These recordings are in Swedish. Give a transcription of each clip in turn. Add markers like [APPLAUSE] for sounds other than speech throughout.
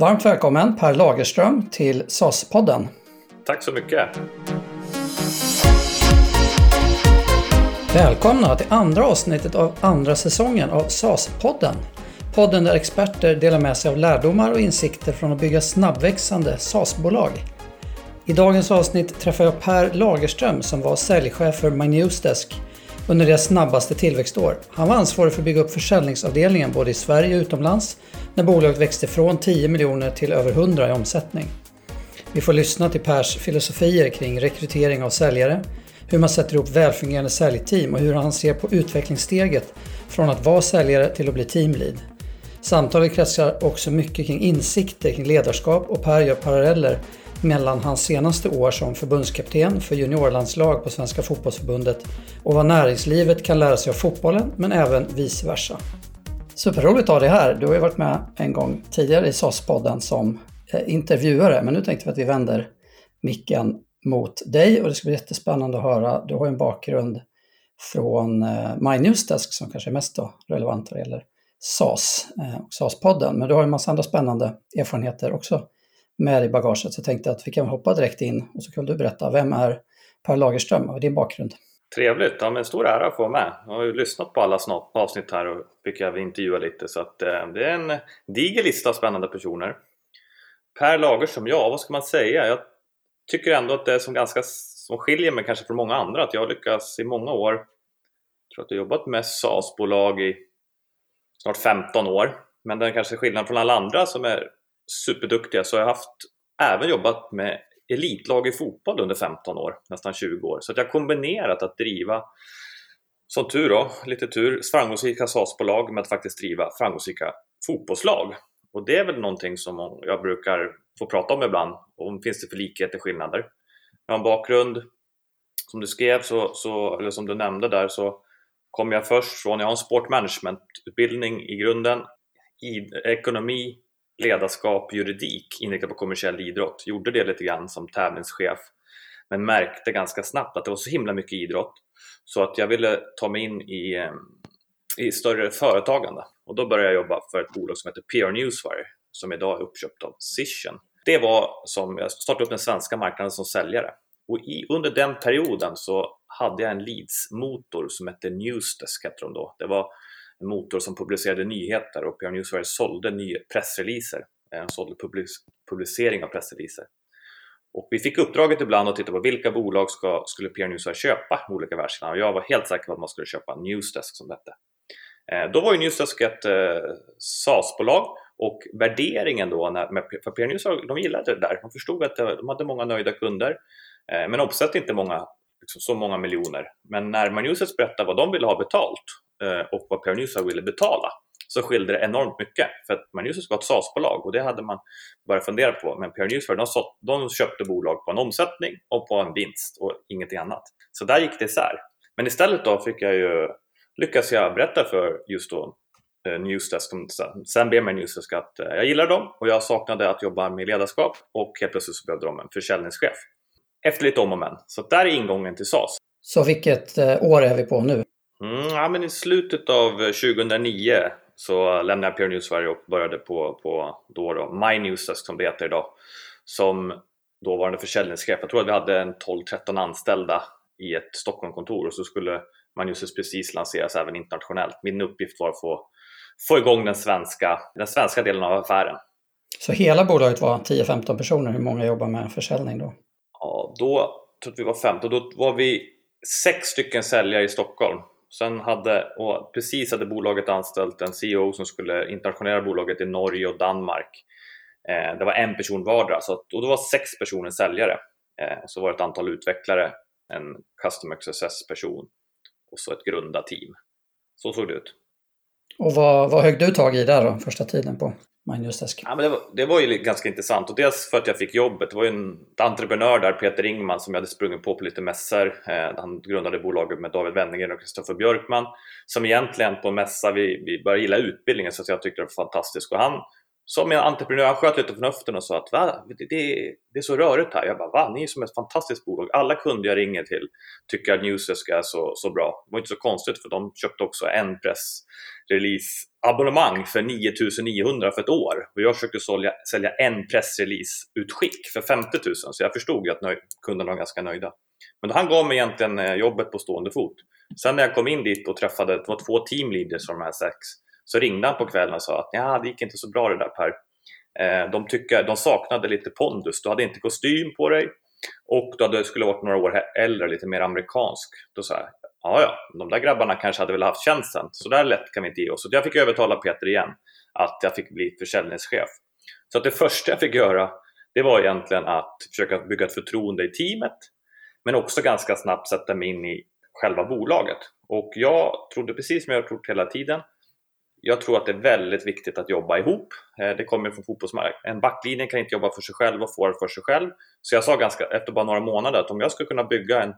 Varmt välkommen Per Lagerström till SAS-podden. Tack så mycket. Välkomna till andra avsnittet av andra säsongen av SAS-podden. Podden där experter delar med sig av lärdomar och insikter från att bygga snabbväxande SAS-bolag. I dagens avsnitt träffar jag Per Lagerström som var säljchef för My Newsdesk under deras snabbaste tillväxtår. Han var ansvarig för att bygga upp försäljningsavdelningen både i Sverige och utomlands när bolaget växte från 10 miljoner till över 100 i omsättning. Vi får lyssna till Pers filosofier kring rekrytering av säljare, hur man sätter ihop välfungerande säljteam och hur han ser på utvecklingssteget från att vara säljare till att bli teamlead. Samtalet kretsar också mycket kring insikter kring ledarskap och Per gör paralleller mellan hans senaste år som förbundskapten för juniorlandslag på Svenska fotbollsförbundet och vad näringslivet kan lära sig av fotbollen men även vice versa. Superroligt att ha dig här. Du har ju varit med en gång tidigare i SAS-podden som eh, intervjuare men nu tänkte vi att vi vänder micken mot dig och det ska bli jättespännande att höra. Du har ju en bakgrund från eh, My Newsdesk som kanske är mest relevant vad det gäller SAS eh, och SAS-podden. Men du har ju en massa andra spännande erfarenheter också med i bagaget. Så jag tänkte att vi kan hoppa direkt in och så kan du berätta, vem är Per Lagerström och din bakgrund? Trevligt, ja men stor ära att få vara med. Jag har ju lyssnat på alla avsnitt här och fick även intervjua lite så att eh, det är en diger lista av spännande personer. Per Lagers som jag, vad ska man säga? Jag tycker ändå att det är som ganska som skiljer mig kanske från många andra att jag har lyckats i många år jag tror att jag har jobbat med SAS-bolag i snart 15 år men den kanske skillnaden från alla andra som är superduktiga så har jag haft även jobbat med elitlag i fotboll under 15 år, nästan 20 år. Så att jag har kombinerat att driva, som tur då, lite tur, framgångsrika SAS-bolag med att faktiskt driva framgångsrika fotbollslag. Och det är väl någonting som jag brukar få prata om ibland, om finns det för likheter och skillnader. Jag har en bakgrund, som du skrev, så, så, eller som du nämnde där, så kom jag först från, jag har en sportmanagementutbildning i grunden, i ekonomi, ledarskap, juridik inriktat på kommersiell idrott. Gjorde det lite grann som tävlingschef men märkte ganska snabbt att det var så himla mycket idrott så att jag ville ta mig in i, eh, i större företagande och då började jag jobba för ett bolag som heter PR Newswire som idag är uppköpt av Cision. Det var som jag startade upp den svenska marknaden som säljare och i, under den perioden så hade jag en Leads-motor som hette Newsdesk hette de då. Det var en motor som publicerade nyheter och PR Newswire sålde pressreleaser, eh, sålde publicering av pressreleaser. Och vi fick uppdraget ibland att titta på vilka bolag ska, skulle PR Newswire köpa olika världsdelar och jag var helt säker på att man skulle köpa Newsdesk som detta. Eh, då var ju Newsdesk ett eh, SAS-bolag och värderingen då när, med, för PR Newswire, de gillade det där. De förstod att eh, de hade många nöjda kunder eh, men omsatte inte många, liksom så många miljoner. Men när Newsdesk berättade vad de ville ha betalt Eh, och vad Pioneer ville betala så skilde det enormt mycket för att Pioneer var ett SAS-bolag och det hade man börjat fundera på men Pioneer de, de köpte bolag på en omsättning och på en vinst och ingenting annat. Så där gick det isär. Men istället då fick jag ju, lyckas jag berätta för just då eh, Newsdesk, sen ber mig Newsdesk att eh, jag gillar dem och jag saknade att jobba med ledarskap och helt plötsligt så behövde de en försäljningschef. Efter lite om och men. Så där är ingången till SAS. Så vilket år är vi på nu? Mm, ja, men I slutet av 2009 så lämnade jag PR News Sverige och började på, på då, då My Newsdesk som det heter idag som dåvarande försäljningschef. Jag tror att vi hade en 12-13 anställda i ett Stockholmkontor och så skulle My Newsdesk precis lanseras även internationellt. Min uppgift var att få, få igång den svenska, den svenska delen av affären. Så hela bolaget var 10-15 personer. Hur många jobbar med försäljning då? Ja, då tror jag att vi var 15. Då var vi sex stycken säljare i Stockholm Sen hade, och precis hade bolaget anställt en CEO som skulle internationera bolaget i Norge och Danmark. Eh, det var en person vardera, så att, och det var sex personer säljare. Eh, så var det ett antal utvecklare, en Customer Success-person och så ett grundarteam. Så såg det ut. Och vad, vad högg du tag i där då, första tiden på Minusdesk? Ja, men det, var, det var ju ganska intressant och dels för att jag fick jobbet. Det var ju en entreprenör där, Peter Ingman, som jag hade sprungit på på lite mässor. Eh, han grundade bolaget med David Wenningen och Kristoffer Björkman som egentligen på en mässa, vi, vi började gilla utbildningen så jag tyckte det var fantastiskt och han som en entreprenör, han sköt lite förnuften och sa att Va? Det, det, det är så rörigt här. Jag bara, va? Ni är som ett fantastiskt bolag. Alla kunder jag ringer till tycker att Newsdesk är så, så bra. Det var inte så konstigt för de köpte också en pressrelease-abonnemang för 9900 för ett år. Och jag försökte sälja, sälja en pressrelease-utskick för 50 000 så jag förstod att nöj, kunderna var ganska nöjda. Men han gav mig egentligen eh, jobbet på stående fot. Sen när jag kom in dit och träffade, det var två teamleaders från de här sex så ringde han på kvällen och sa att ja, det gick inte så bra det där Per. Eh, de, tycker, de saknade lite pondus, du hade inte kostym på dig och du hade, skulle varit några år äldre, lite mer amerikansk. Då sa jag, ja ja, de där grabbarna kanske hade väl haft tjänsten, så där lätt kan vi inte ge oss. Så jag fick övertala Peter igen att jag fick bli försäljningschef. Så att det första jag fick göra, det var egentligen att försöka bygga ett förtroende i teamet, men också ganska snabbt sätta mig in i själva bolaget. Och jag trodde precis som jag har trott hela tiden, jag tror att det är väldigt viktigt att jobba ihop. Eh, det kommer från fotbollsmarknaden. En backlinje kan inte jobba för sig själv och forward för sig själv. Så jag sa ganska, efter bara några månader att om jag ska kunna bygga en,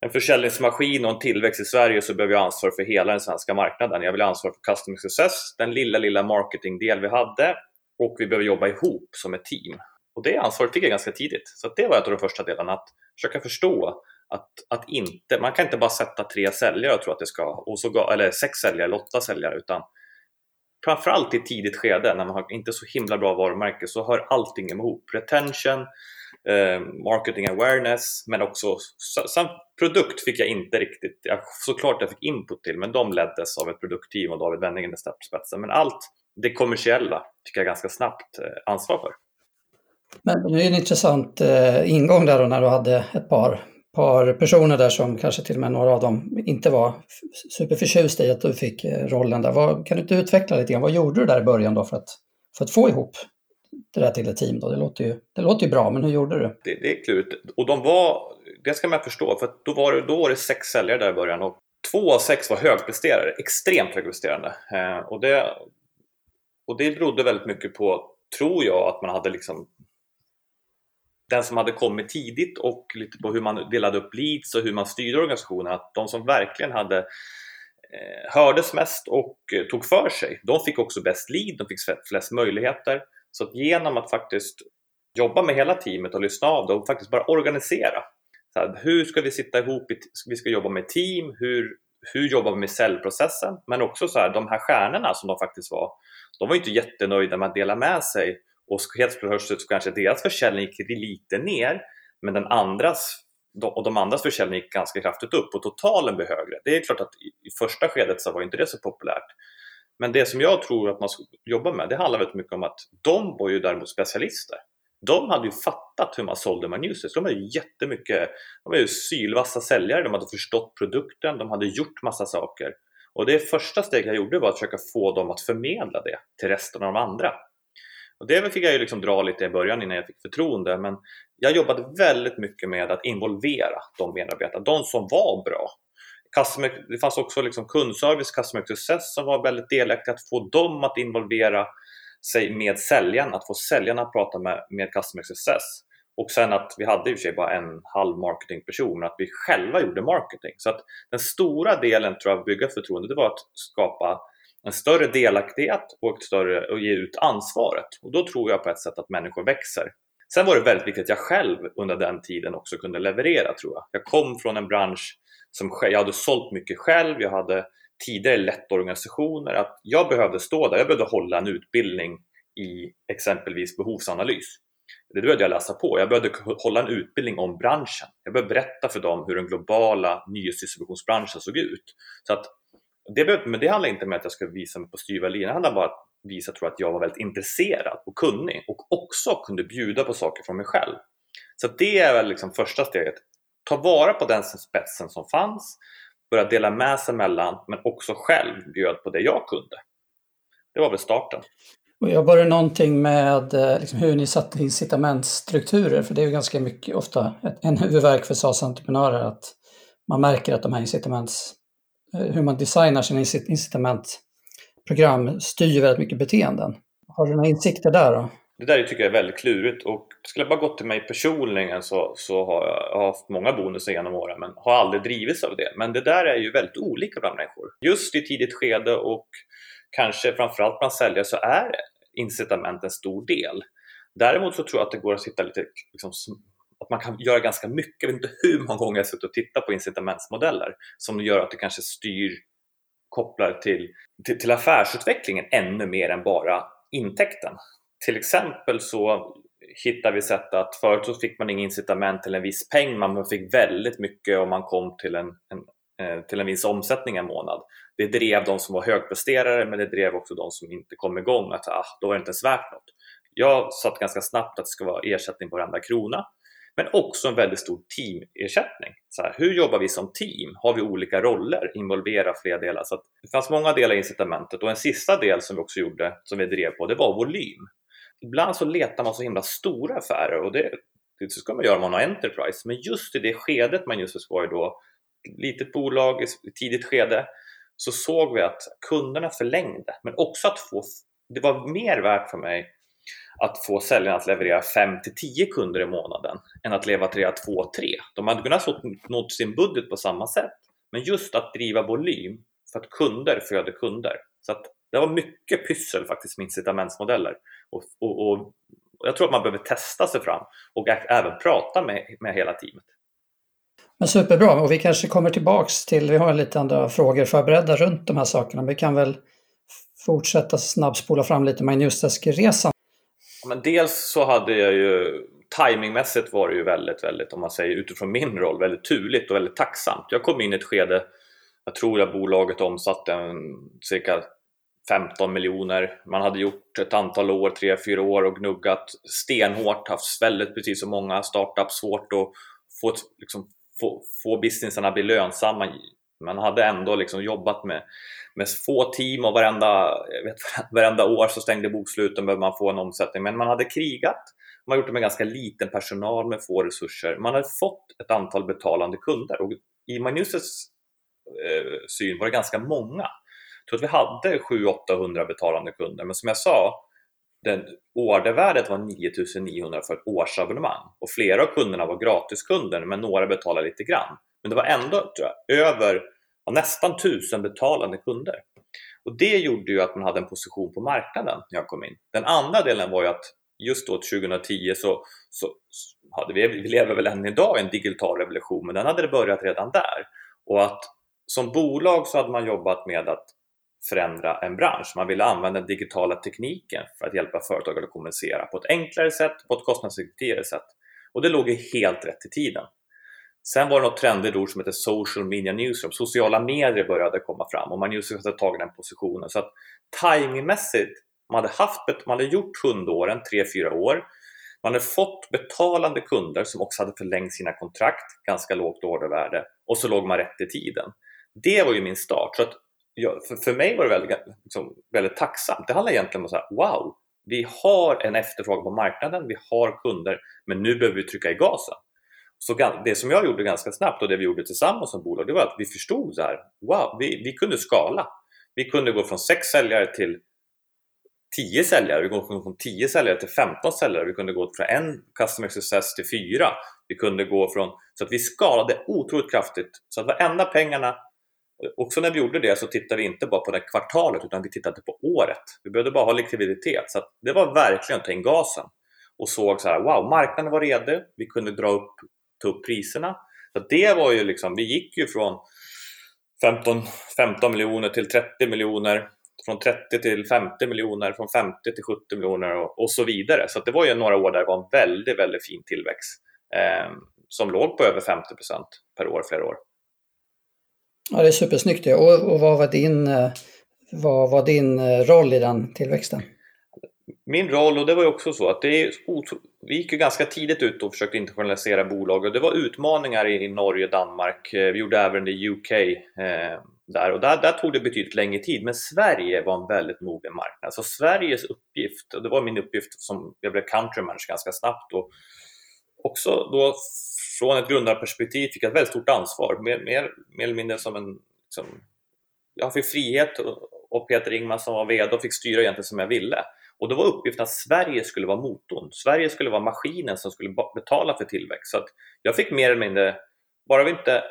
en försäljningsmaskin och en tillväxt i Sverige så behöver jag ansvar för hela den svenska marknaden. Jag vill ha ansvar för customer success, den lilla, lilla marketingdel vi hade och vi behöver jobba ihop som ett team. Och det ansvaret fick jag ganska tidigt. Så det var ett av de första delarna, att försöka förstå att, att inte, man kan inte bara sätta tre säljare och tro att det ska, och så, eller sex säljare eller åtta säljare, utan framförallt i ett tidigt skede när man har inte så himla bra varumärke så hör allting ihop. Retention, eh, marketing awareness, men också samt produkt fick jag inte riktigt, jag, såklart jag fick input till, men de leddes av ett produktteam och David Wenningen i spetsen. Men allt det kommersiella fick jag ganska snabbt eh, ansvar för. Men det är en intressant eh, ingång där då när du hade ett par par personer där som kanske till och med några av dem inte var superförtjusta i att du fick eh, rollen där. Vad, kan du inte utveckla lite grann? Vad gjorde du där i början då för att, för att få ihop det där till ett team? Då? Det, låter ju, det låter ju bra, men hur gjorde du? Det, det är klurigt. Och de var, det ska man förstå, för då var, det, då var det sex säljare där i början och två av sex var högpresterare, extremt högpresterande. Eh, och, det, och det berodde väldigt mycket på, tror jag, att man hade liksom den som hade kommit tidigt och lite på hur man delade upp leads och hur man styrde organisationen, att de som verkligen hade eh, hördes mest och eh, tog för sig, de fick också bäst lead, de fick flest möjligheter. Så att genom att faktiskt jobba med hela teamet och lyssna av det och faktiskt bara organisera. Så här, hur ska vi sitta ihop? Vi ska jobba med team, hur, hur jobbar vi med säljprocessen? Men också så här, de här stjärnorna som de faktiskt var, de var inte jättenöjda med att dela med sig och helt plötsligt så kanske deras försäljning gick lite ner men den andras och de andras försäljning gick ganska kraftigt upp och totalen blev högre. Det är klart att i första skedet så var inte det så populärt. Men det som jag tror att man ska jobba med, det handlar väldigt mycket om att de var ju däremot specialister. De hade ju fattat hur man sålde med De var ju jättemycket, de var ju sylvassa säljare, de hade förstått produkten, de hade gjort massa saker. Och det första steget jag gjorde var att försöka få dem att förmedla det till resten av de andra. Och det fick jag ju liksom dra lite i början innan jag fick förtroende men jag jobbade väldigt mycket med att involvera de medarbetarna, de som var bra. Customer, det fanns också liksom kundservice, customer success som var väldigt delaktiga, att få dem att involvera sig med säljaren, att få säljarna att prata med, med customer success. Och sen att vi hade i och för sig bara en halv marketingperson, men att vi själva gjorde marketing. Så att den stora delen tror jag, att bygga förtroende, det var att skapa en större delaktighet och, ett större, och ge ut ansvaret. Och då tror jag på ett sätt att människor växer. Sen var det väldigt viktigt att jag själv under den tiden också kunde leverera tror jag. Jag kom från en bransch som jag hade sålt mycket själv, jag hade tidigare lett organisationer, att jag behövde stå där, jag behövde hålla en utbildning i exempelvis behovsanalys. Det behövde jag läsa på. Jag behövde hålla en utbildning om branschen. Jag behövde berätta för dem hur den globala nyhetsdistributionsbranschen såg ut. Så att det, men det handlar inte om att jag ska visa mig på styva linjen, det handlar bara om att visa tror att jag var väldigt intresserad och kunnig och också kunde bjuda på saker från mig själv. Så det är väl liksom första steget. Ta vara på den spetsen som fanns, börja dela med sig mellan, men också själv bjöd på det jag kunde. Det var väl starten. Och jobbar du någonting med eh, liksom, hur ni satte incitamentstrukturer? För det är ju ganska mycket, ofta en huvudvärk för SAS-entreprenörer att man märker att de här incitaments Eh, hur man designar sina incitamentprogram styr väldigt mycket beteenden. Har du några insikter där då? Det där tycker jag är väldigt klurigt och skulle jag bara gått till mig personligen så, så har jag, jag har haft många bonusar genom åren men har aldrig drivits av det. Men det där är ju väldigt olika bland människor. Just i tidigt skede och kanske framförallt bland säljare så är incitament en stor del. Däremot så tror jag att det går att hitta lite liksom, att man kan göra ganska mycket. Jag vet inte hur många gånger jag har suttit och tittat på incitamentsmodeller som gör att det kanske styr kopplar till, till, till affärsutvecklingen ännu mer än bara intäkten. Till exempel så hittar vi sätt att förut så fick man inga incitament till en viss peng, man fick väldigt mycket om man kom till en, en, eh, till en viss omsättning en månad. Det drev de som var högpresterare men det drev också de som inte kom igång att ah, då var det inte ens värt något. Jag satt ganska snabbt att det ska vara ersättning på varenda krona men också en väldigt stor teamersättning. Så här, hur jobbar vi som team? Har vi olika roller? Involvera fler delar? Så det fanns många delar i incitamentet och en sista del som vi också gjorde, som vi drev på, det var volym. Ibland så letar man så himla stora affärer och det, det ska man göra om man har Enterprise, men just i det skedet man just var i då, litet bolag i tidigt skede, så såg vi att kunderna förlängde, men också att få, det var mer värt för mig att få säljarna att leverera 5 till 10 kunder i månaden än att leverera 2-3. De hade kunnat nå sin budget på samma sätt, men just att driva volym för att kunder föder kunder. Så att det var mycket pyssel faktiskt med incitamentsmodeller och, och, och jag tror att man behöver testa sig fram och även prata med, med hela teamet. Men superbra och vi kanske kommer tillbaks till, vi har lite andra frågor förberedda runt de här sakerna, men vi kan väl fortsätta snabbspola fram lite med Newsdesk-resan. Men dels så hade jag ju timingmässigt var det ju väldigt, väldigt, om man säger utifrån min roll, väldigt turligt och väldigt tacksamt. Jag kom in i ett skede, jag tror att bolaget omsatte en, cirka 15 miljoner. Man hade gjort ett antal år, 3-4 år och gnuggat stenhårt, haft väldigt, precis som många startups, svårt att få, liksom, få, få businessarna att bli lönsamma. Man hade ändå liksom jobbat med med få team och varenda, vet, [LAUGHS] varenda år så stängde boksluten behövde man få en omsättning. Men man hade krigat, man hade gjort det med ganska liten personal med få resurser. Man hade fått ett antal betalande kunder och i Magnusets eh, syn var det ganska många. Jag tror att vi hade 700-800 betalande kunder, men som jag sa, den, ordervärdet var 9900 för ett årsabonnemang och flera av kunderna var gratiskunder, men några betalade lite grann. Men det var ändå tror jag, över ja, nästan tusen betalande kunder. Och det gjorde ju att man hade en position på marknaden när jag kom in. Den andra delen var ju att just då 2010 så, så hade vi, vi lever väl än idag i en digital revolution, men den hade det börjat redan där. Och att som bolag så hade man jobbat med att förändra en bransch. Man ville använda den digitala tekniken för att hjälpa företag att kommunicera på ett enklare sätt, på ett kostnadseffektivare sätt. Och det låg ju helt rätt i tiden. Sen var det något trendigt ord som heter social media newsroom. Sociala medier började komma fram och man just hade tagit den positionen. Så att timingmässigt, man hade, haft, man hade gjort hundåren, 3-4 år. Man hade fått betalande kunder som också hade förlängt sina kontrakt, ganska lågt ordervärde och så låg man rätt i tiden. Det var ju min start. Så att, jag, för, för mig var det väldigt, liksom, väldigt tacksamt. Det handlar egentligen om att säga wow, vi har en efterfrågan på marknaden, vi har kunder, men nu behöver vi trycka i gasen. Så det som jag gjorde ganska snabbt och det vi gjorde tillsammans som bolag, det var att vi förstod så här, wow, vi, vi kunde skala. Vi kunde gå från 6 säljare till 10 säljare, vi kunde gå från 10 säljare till 15 säljare, vi kunde gå från en customer success till 4. Vi kunde gå från, så att vi skalade otroligt kraftigt så att varenda pengarna Också när vi gjorde det så tittade vi inte bara på det kvartalet utan vi tittade på året. Vi behövde bara ha likviditet så det var verkligen att ta in gasen och såg så här, wow, marknaden var redo, vi kunde dra upp ta upp priserna. Så det var ju liksom, vi gick ju från 15, 15 miljoner till 30 miljoner, från 30 till 50 miljoner, från 50 till 70 miljoner och, och så vidare. Så det var ju några år där det var en väldigt, väldigt fin tillväxt eh, som låg på över 50% per år, flera år. Ja, det är supersnyggt det. Och, och vad var din, eh, vad var din eh, roll i den tillväxten? Min roll, och det var ju också så att det är vi gick ju ganska tidigt ut och försökte internationalisera bolag och det var utmaningar i Norge och Danmark. Eh, vi gjorde även det i UK eh, där och där, där tog det betydligt längre tid. Men Sverige var en väldigt mogen marknad. Så Sveriges uppgift, och det var min uppgift som jag blev country manager ganska snabbt och också då från ett grundarperspektiv fick jag ett väldigt stort ansvar. Mer, mer, mer eller mindre som en... Som, jag fick frihet och Peter Ingman som var VD och fick styra egentligen som jag ville. Och då var uppgiften att Sverige skulle vara motorn. Sverige skulle vara maskinen som skulle betala för tillväxt. Så att jag fick mer eller mindre, bara vi inte,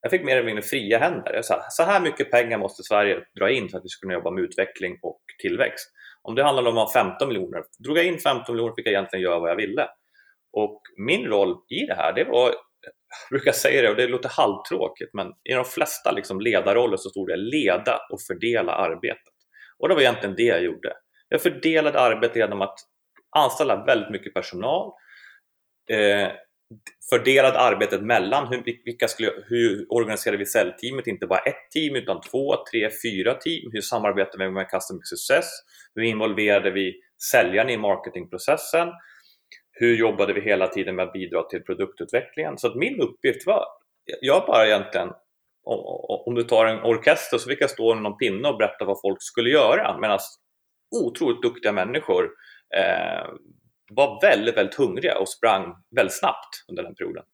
jag fick mer eller mindre fria händer. Jag sa, så här mycket pengar måste Sverige dra in för att vi ska kunna jobba med utveckling och tillväxt. Om det handlade om att ha 15 miljoner, drog jag in 15 miljoner fick jag egentligen göra vad jag ville. Och min roll i det här, det var, jag brukar säga det och det låter halvtråkigt, men i de flesta liksom ledarroller så stod det leda och fördela arbetet. Och det var egentligen det jag gjorde. Jag fördelade arbetet genom att anställa väldigt mycket personal, eh, fördelade arbetet mellan hur, vilka skulle, hur organiserar vi säljteamet, inte bara ett team utan två, tre, fyra team. Hur samarbetar vi med Customer Success? Hur involverade vi säljaren i marketingprocessen? Hur jobbade vi hela tiden med att bidra till produktutvecklingen? Så att min uppgift var, jag bara egentligen om du tar en orkester så fick jag stå med någon pinne och berätta vad folk skulle göra medan otroligt duktiga människor eh, var väldigt, väldigt hungriga och sprang väldigt snabbt under den perioden.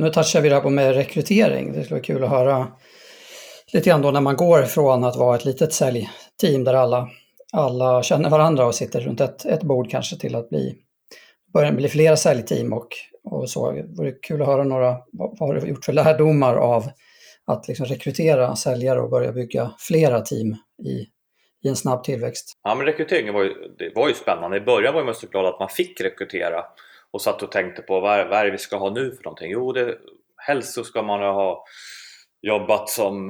Nu touchar vi det här på med rekrytering. Det skulle vara kul att höra lite grann då när man går från att vara ett litet säljteam där alla, alla känner varandra och sitter runt ett, ett bord kanske till att bli, börja bli flera säljteam och, och så. Det vore kul att höra några, vad, vad har du gjort för lärdomar av att liksom rekrytera säljare och börja bygga flera team i, i en snabb tillväxt. Ja, men rekryteringen var ju, det var ju spännande. I början var man så glad att man fick rekrytera och satt och tänkte på vad är, vad är det vi ska ha nu för någonting? Jo, det, helst så ska man ha jobbat som,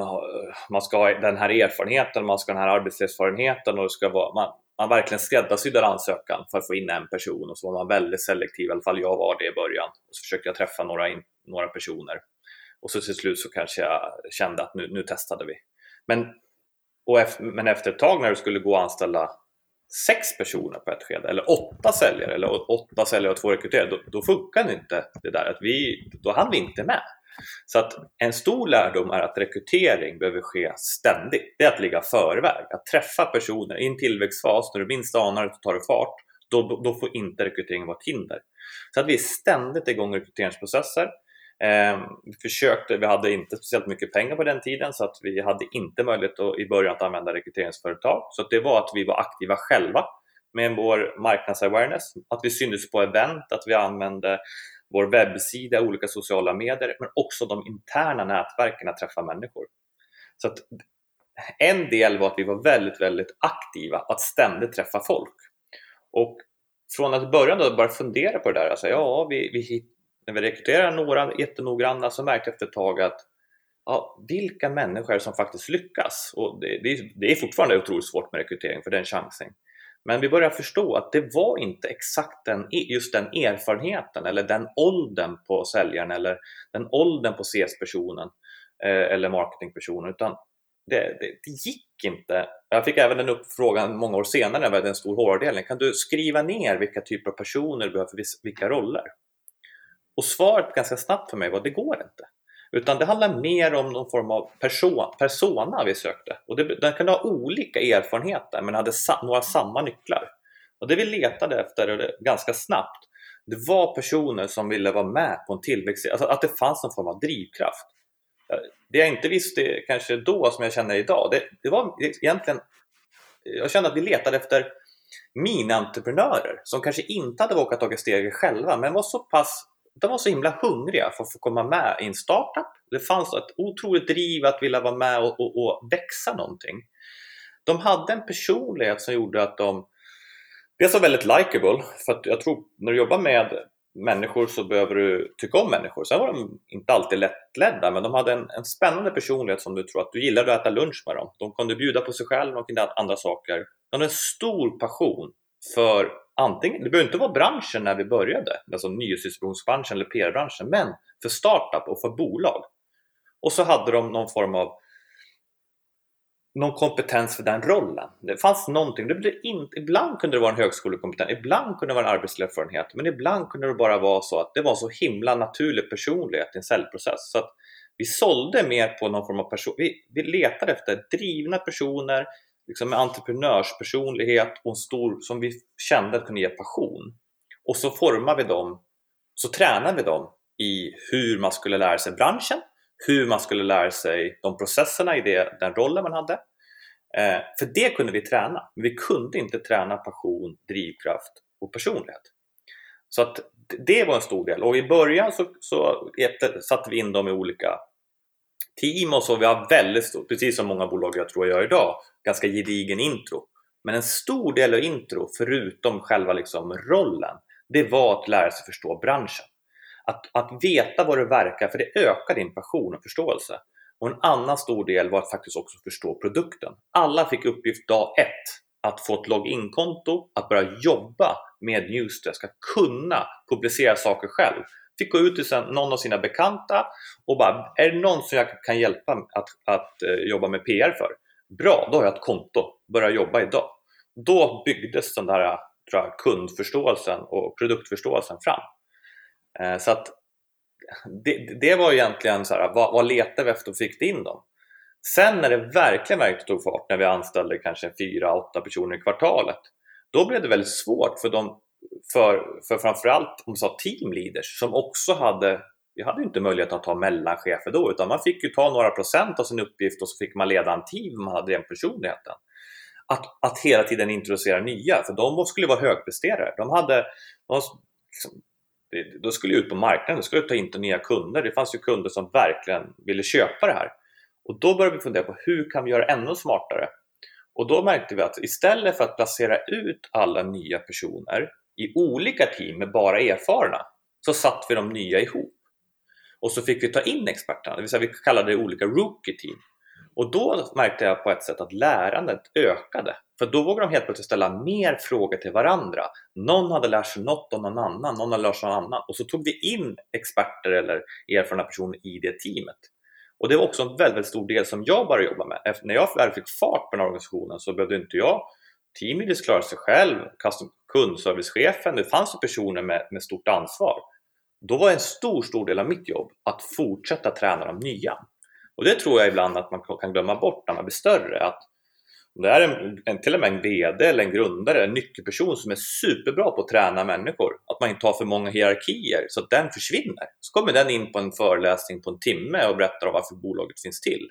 man ska ha den här erfarenheten, man ska ha den här arbetserfarenheten och det ska vara, man, man verkligen skräddarsydde ansökan för att få in en person och så var man väldigt selektiv, i alla fall jag var det i början. Och så försökte jag träffa några, in, några personer och så till slut så kanske jag kände att nu, nu testade vi. Men och efter, men efter ett tag när du skulle gå och anställa sex personer på ett skede eller åtta säljare eller åtta säljare och två rekryterare, då, då funkar inte det där. Att vi, då hann vi inte med. Så att en stor lärdom är att rekrytering behöver ske ständigt. Det är att ligga förväg, att träffa personer i en tillväxtfas när du minst anar att du tar fart. Då, då får inte rekryteringen vara ett hinder. Så att vi är ständigt igång rekryteringsprocesser. Eh, vi försökte, vi hade inte speciellt mycket pengar på den tiden så att vi hade inte möjlighet att, i början att använda rekryteringsföretag. Så det var att vi var aktiva själva med vår marknadsawareness, att vi syntes på event, att vi använde vår webbsida, olika sociala medier, men också de interna nätverken att träffa människor. Så att en del var att vi var väldigt, väldigt aktiva, att ständigt träffa folk. Och från att börja då bara fundera på det där, alltså ja, vi, vi när vi rekryterade några jättenoggranna så märkte jag efter ett tag att ja, vilka människor är det som faktiskt lyckas? Och det, det, det är fortfarande otroligt svårt med rekrytering för den chansen. Men vi börjar förstå att det var inte exakt den, e, just den erfarenheten eller den åldern på säljaren eller den åldern på CS-personen eh, eller marketingpersonen utan det, det, det, gick inte. Jag fick även den uppfrågan många år senare när vi hade en stor HR-avdelning. Kan du skriva ner vilka typer av personer du behöver för vilka roller? Och svaret ganska snabbt för mig var det går inte. Utan det handlar mer om någon form av person, persona vi sökte. Och det, den kunde ha olika erfarenheter men hade sa, några samma nycklar. Och det vi letade efter ganska snabbt, det var personer som ville vara med på en tillväxt, alltså att det fanns någon form av drivkraft. Eh, det jag inte visste kanske då som jag känner idag, det, det var egentligen, eh, jag kände att vi letade efter mini-entreprenörer som kanske inte hade vågat ta steget själva men var så pass de var så himla hungriga för att få komma med i en startup. Det fanns ett otroligt driv att vilja vara med och, och, och växa någonting. De hade en personlighet som gjorde att de dels var väldigt likable, för att jag tror när du jobbar med människor så behöver du tycka om människor. Sen var de inte alltid lättledda, men de hade en, en spännande personlighet som du tror att du gillade att äta lunch med dem. De kunde bjuda på sig själva de kunde andra saker. De hade en stor passion för antingen, det behöver inte vara branschen när vi började, alltså nyhetsdistributionsbranschen eller PR-branschen, men för startup och för bolag. Och så hade de någon form av någon kompetens för den rollen. Det fanns någonting, det inte, ibland kunde det vara en högskolekompetens, ibland kunde det vara en arbetslivserfarenhet men ibland kunde det bara vara så att det var så himla naturlig personlighet i en säljprocess. Så att vi sålde mer på någon form av person, vi, vi letade efter drivna personer liksom med entreprenörspersonlighet och en stor, som vi kände kunde ge passion. Och så formar vi dem, så tränar vi dem i hur man skulle lära sig branschen, hur man skulle lära sig de processerna i det, den rollen man hade. Eh, för det kunde vi träna, men vi kunde inte träna passion, drivkraft och personlighet. Så att det var en stor del och i början så, så satte vi in dem i olika team och så. Vi har väldigt stort, precis som många bolag jag tror jag gör idag, ganska gedigen intro. Men en stor del av intro, förutom själva liksom rollen, det var att lära sig förstå branschen. Att, att veta vad du verkar, för det ökar din passion och förståelse. Och en annan stor del var att faktiskt också förstå produkten. Alla fick uppgift dag ett att få ett login-konto, att börja jobba med Newsdesk, att kunna publicera saker själv. Fick gå ut till någon av sina bekanta och bara, är det någon som jag kan hjälpa att, att eh, jobba med PR för? Bra, då har jag ett konto, börja jobba idag. Då byggdes den där tror jag, kundförståelsen och produktförståelsen fram. Eh, så att det, det, var egentligen så här, vad, vad letade vi efter och fick in dem? Sen när det verkligen, verkligen tog fart, när vi anställde kanske fyra, åtta personer i kvartalet, då blev det väldigt svårt för, de för, för framförallt om sa teamleaders som också hade vi hade inte möjlighet att ta mellanchefer då utan man fick ju ta några procent av sin uppgift och så fick man leda en team om man hade den personligheten. Att, att hela tiden introducera nya, för de skulle vara högpresterare. De hade, de, liksom, de skulle ut på marknaden, de skulle ta in nya kunder. Det fanns ju kunder som verkligen ville köpa det här. Och då började vi fundera på hur kan vi göra ännu smartare? Och då märkte vi att istället för att placera ut alla nya personer i olika team med bara erfarna så satt vi de nya ihop. Och så fick vi ta in experterna, det vill säga vi kallade det olika rookie team. Och då märkte jag på ett sätt att lärandet ökade. För då vågade de helt plötsligt ställa mer frågor till varandra. Någon hade lärt sig något om någon annan, någon hade lärt sig något annat. Och så tog vi in experter eller erfarna personer i det teamet. Och det var också en väldigt, väldigt stor del som jag började jobba med. Efter när jag väl fick fart på den här organisationen så behövde inte jag teamleaders klara sig själv, kundservicechefen, det fanns ju personer med, med stort ansvar. Då var en stor, stor del av mitt jobb att fortsätta träna de nya. Och det tror jag ibland att man kan glömma bort när man blir större. Att om det är en, en, till och med en VD eller en grundare, en nyckelperson som är superbra på att träna människor, att man inte har för många hierarkier så att den försvinner. Så kommer den in på en föreläsning på en timme och berättar om varför bolaget finns till.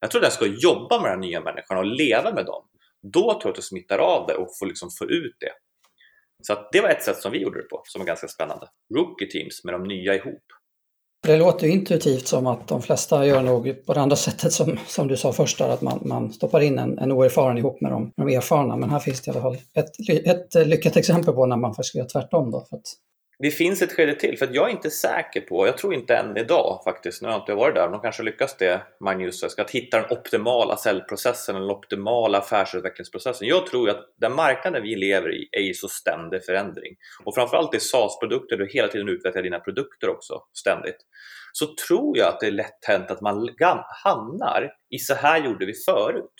Jag tror den ska jobba med de nya människorna och leva med dem. Då tror jag att det smittar av det och får liksom få ut det. Så det var ett sätt som vi gjorde det på, som var ganska spännande. Rookie teams med de nya ihop. Det låter ju intuitivt som att de flesta gör nog på det andra [LAUGHS] sättet som, som du sa först, där, att man, man stoppar in en, en oerfaren ihop med de, med de erfarna. Men här finns det i alla fall ett, ett lyckat exempel på när man faktiskt gör tvärtom. Då, för att det finns ett skede till, för jag är inte säker på, jag tror inte än idag faktiskt, nu har jag inte varit där, men de kanske lyckas det, ska att hitta den optimala säljprocessen, den optimala affärsutvecklingsprocessen. Jag tror att den marknaden vi lever i är i så ständig förändring. Och framförallt i SaaS-produkter, du hela tiden utvecklar dina produkter också ständigt så tror jag att det är lätt hänt att man hamnar i så här gjorde vi förut.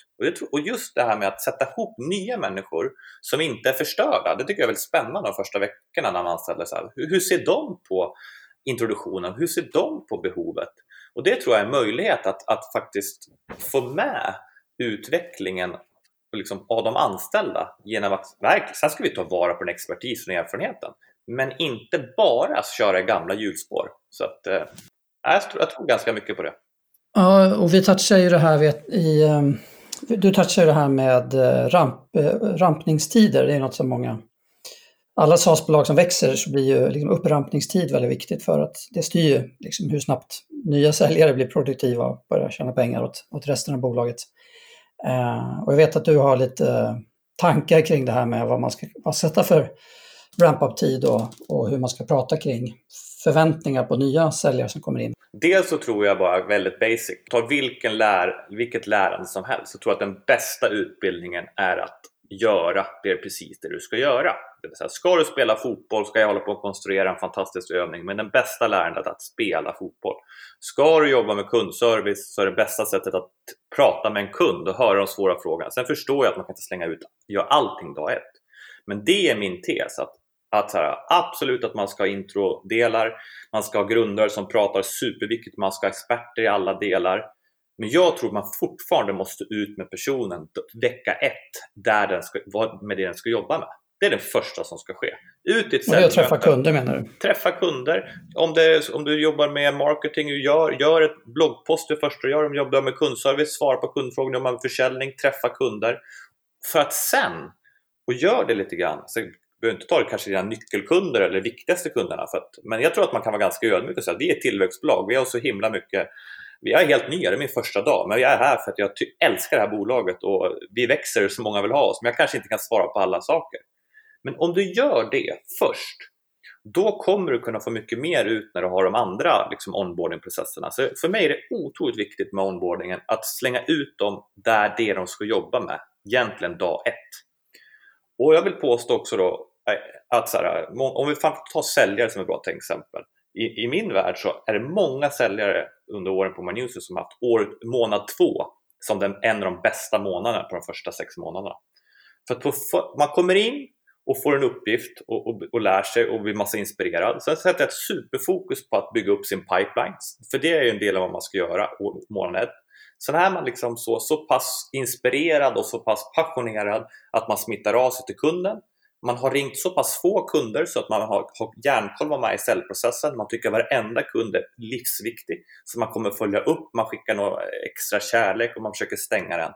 Och, just det här med att sätta ihop nya människor som inte är förstörda, det tycker jag är väldigt spännande de första veckorna när man anställer. Så här. Hur, ser de på introduktionen? Hur ser de på behovet? Och det tror jag är en möjlighet att, att faktiskt få med utvecklingen liksom, av de anställda genom att verkligen, sen ska vi ta vara på den expertisen och erfarenheten men inte bara köra i gamla hjulspår. Så att, eh, jag, tror, jag tror ganska mycket på det. Ja, och vi touchar ju det här i, ehm, du touchar ju det här med eh, ramp, eh, rampningstider. Det är något som många, alla SaaS-bolag som växer så blir ju liksom upprampningstid väldigt viktigt för att det styr liksom hur snabbt nya säljare blir produktiva och börjar tjäna pengar åt, åt resten av bolaget. Eh, och jag vet att du har lite tankar kring det här med vad man ska vad sätta för ramp-up-tid och, och hur man ska prata kring förväntningar på nya säljare som kommer in? Dels så tror jag bara väldigt basic, ta vilken lär, vilket lärande som helst, så tror jag att den bästa utbildningen är att göra det precis det du ska göra. Det vill säga, ska du spela fotboll ska jag hålla på att konstruera en fantastisk övning, men den bästa lärandet är att spela fotboll. Ska du jobba med kundservice så är det bästa sättet att prata med en kund och höra de svåra frågorna. Sen förstår jag att man kan inte slänga ut gör allting dag ett. Men det är min tes, att att så här, absolut att man ska ha introdelar, man ska ha grundare som pratar superviktigt, man ska ha experter i alla delar. Men jag tror man fortfarande måste ut med personen vecka ett, där den ska, med det den ska jobba med. Det är det första som ska ske. Ut i ett och träffa kunder menar du? Träffa kunder. Om, det, om du jobbar med marketing, gör, gör ett bloggpost det första du gör. Om du jobbar med kundservice, svara på kundfrågor, jobbar med försäljning, träffa kunder. För att sen, och gör det lite grann, så behöver inte ta det kanske dina nyckelkunder eller viktigaste kunderna. För att, men jag tror att man kan vara ganska ödmjuk och säga att vi är ett tillväxtbolag. Vi har så himla mycket Jag är helt ny, det är min första dag, men jag är här för att jag älskar det här bolaget och vi växer så många vill ha oss, men jag kanske inte kan svara på alla saker. Men om du gör det först, då kommer du kunna få mycket mer ut när du har de andra liksom, onboardingprocesserna. Så för mig är det otroligt viktigt med onboardingen att slänga ut dem där det de ska jobba med, egentligen dag ett. Och jag vill påstå också då att så här, om vi tar säljare som ett bra exempel. I, I, min värld så är det många säljare under åren på Manuser som har haft år, månad två som den, en av de bästa månaderna på de första sex månaderna. För att på, man kommer in och får en uppgift och, och, och lär sig och blir massa inspirerad. Sen sätter jag ett superfokus på att bygga upp sin pipeline, för det är ju en del av vad man ska göra månad ett. Sen är man liksom så, så pass inspirerad och så pass passionerad att man smittar av sig till kunden. Man har ringt så pass få kunder så att man har, har järnkoll med i säljprocessen. Man tycker varenda kund är livsviktig, så man kommer följa upp, man skickar några extra kärlek och man försöker stänga den.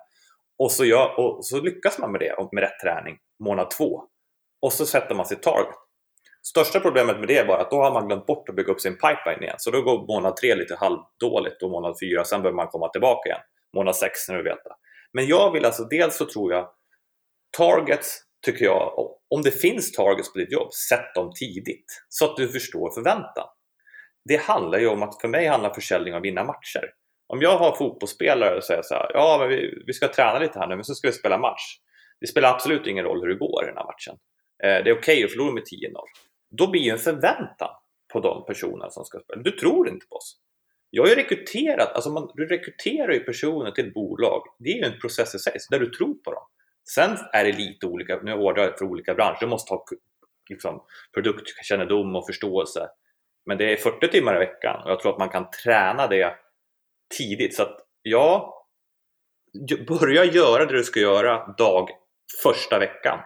Och så, gör, och så lyckas man med det med rätt träning månad två och så sätter man sitt target. Största problemet med det är bara att då har man glömt bort att bygga upp sin pipeline igen. Så då går månad tre lite halvdåligt och månad fyra, sen behöver man komma tillbaka igen. Månad sex när du vet det. Men jag vill alltså, dels så tror jag targets, tycker jag, om det finns targets på ditt jobb, sätt dem tidigt så att du förstår förväntan. Det handlar ju om att, för mig handlar försäljning om att vinna matcher. Om jag har fotbollsspelare och säger så här, ja men vi, vi ska träna lite här nu men sen ska vi spela match. Det spelar absolut ingen roll hur det går i den här matchen. Eh, det är okej okay att förlora med 10-0. Då blir ju en förväntan på de personerna som ska spela. Du tror inte på oss. Jag har ju rekryterat, alltså man, du rekryterar ju personer till bolag. Det är ju en process i sig, där du tror på dem. Sen är det lite olika, nu ordrar jag för olika branscher, du måste ha liksom, produktkännedom och förståelse. Men det är 40 timmar i veckan och jag tror att man kan träna det tidigt. Så att ja, börja göra det du ska göra dag första veckan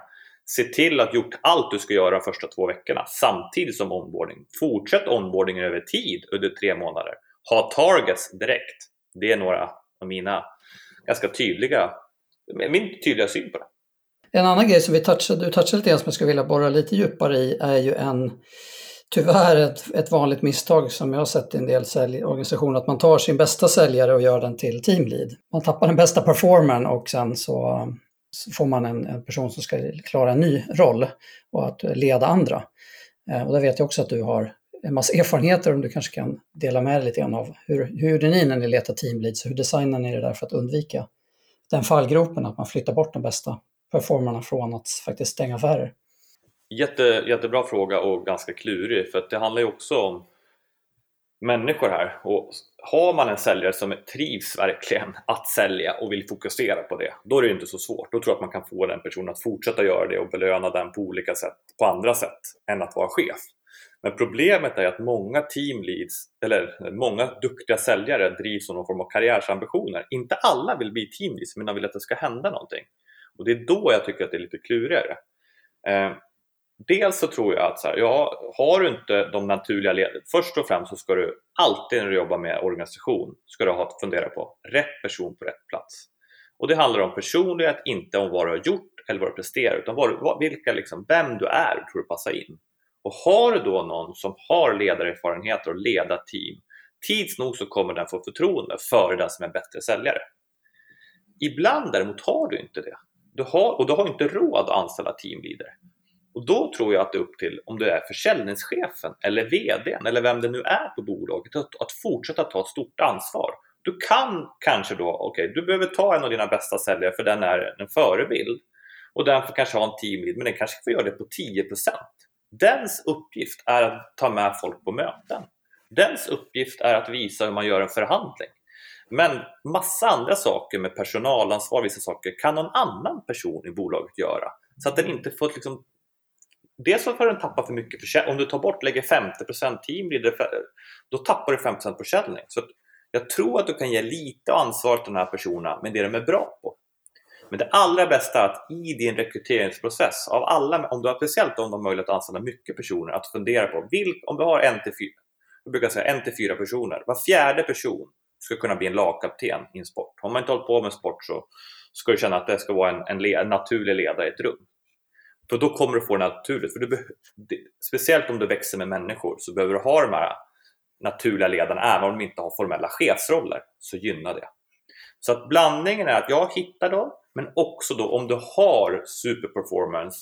se till att gjort allt du ska göra de första två veckorna samtidigt som onboarding. Fortsätt onboardingen över tid under tre månader. Ha targets direkt. Det är några av mina ganska tydliga, min tydliga syn på det. En annan grej som vi touchade, du touchade lite grann som jag skulle vilja borra lite djupare i är ju en tyvärr ett, ett vanligt misstag som jag har sett i en del säljorganisationer, att man tar sin bästa säljare och gör den till teamlead. Man tappar den bästa performern och sen så får man en, en, person som ska klara en ny roll och att leda andra. Eh, och där vet jag också att du har en massa erfarenheter om du kanske kan dela med dig lite grann av hur, hur gjorde ni när ni letar teamleads? Hur designar ni det där för att undvika den fallgropen, att man flyttar bort de bästa performarna från att faktiskt stänga affärer? Jätte, jättebra fråga och ganska klurig för att det handlar ju också om människor här och har man en säljare som trivs verkligen att sälja och vill fokusera på det, då är det inte så svårt. Då tror jag att man kan få den personen att fortsätta göra det och belöna den på olika sätt, på andra sätt än att vara chef. Men problemet är att många teamleads, eller många duktiga säljare drivs av någon form av karriärsambitioner. Inte alla vill bli teamleads, men de vill att det ska hända någonting. Och det är då jag tycker att det är lite klurigare. Eh, dels så tror jag att så här, ja, har du inte de naturliga ledarna, först och främst så ska du alltid när du jobbar med organisation, ska du ha att fundera på rätt person på rätt plats. Och det handlar om personlighet, inte om vad du har gjort eller vad du presterar, utan vad, vilka, liksom, vem du är tror du passar in. Och har du då någon som har ledarerfarenheter och leda team, tids nog så kommer den få förtroende före den som är bättre säljare. Ibland däremot har du inte det. Du har, och du har inte råd att anställa teamleader. Och då tror jag att det är upp till om du är försäljningschefen eller VDn eller vem det nu är på bolaget att, att fortsätta ta ett stort ansvar. Du kan kanske då, okej, okay, du behöver ta en av dina bästa säljare för den är en förebild och den får kanske ha en teamlead, men den kanske får göra det på 10 Dens uppgift är att ta med folk på möten. Dens uppgift är att visa hur man gör en förhandling. Men massa andra saker med personalansvar, vissa saker, kan någon annan person i bolaget göra. Så att den inte får liksom dels för den tappar för mycket försäljning. Om du tar bort, lägger 50% teamleader, då tappar du 50% försäljning. Så jag tror att du kan ge lite ansvar till de här personerna med det de är bra på. Men det allra bästa är att i din rekryteringsprocess, av alla, om du har, speciellt om du har möjlighet att anställa mycket personer, att fundera på vilk, om du har en till fyra, jag brukar säga en till fyra personer, var fjärde person ska kunna bli en lagkapten i en sport. Har man inte hållit på med sport så ska du känna att det ska vara en, en, en naturlig ledare i ett rum. För då kommer du få det naturligt. För du speciellt om du växer med människor så behöver du ha de här naturliga ledarna, även om de inte har formella chefsroller, så gynnar det. Så att blandningen är att jag hittar dem, men också då om du har superperformance,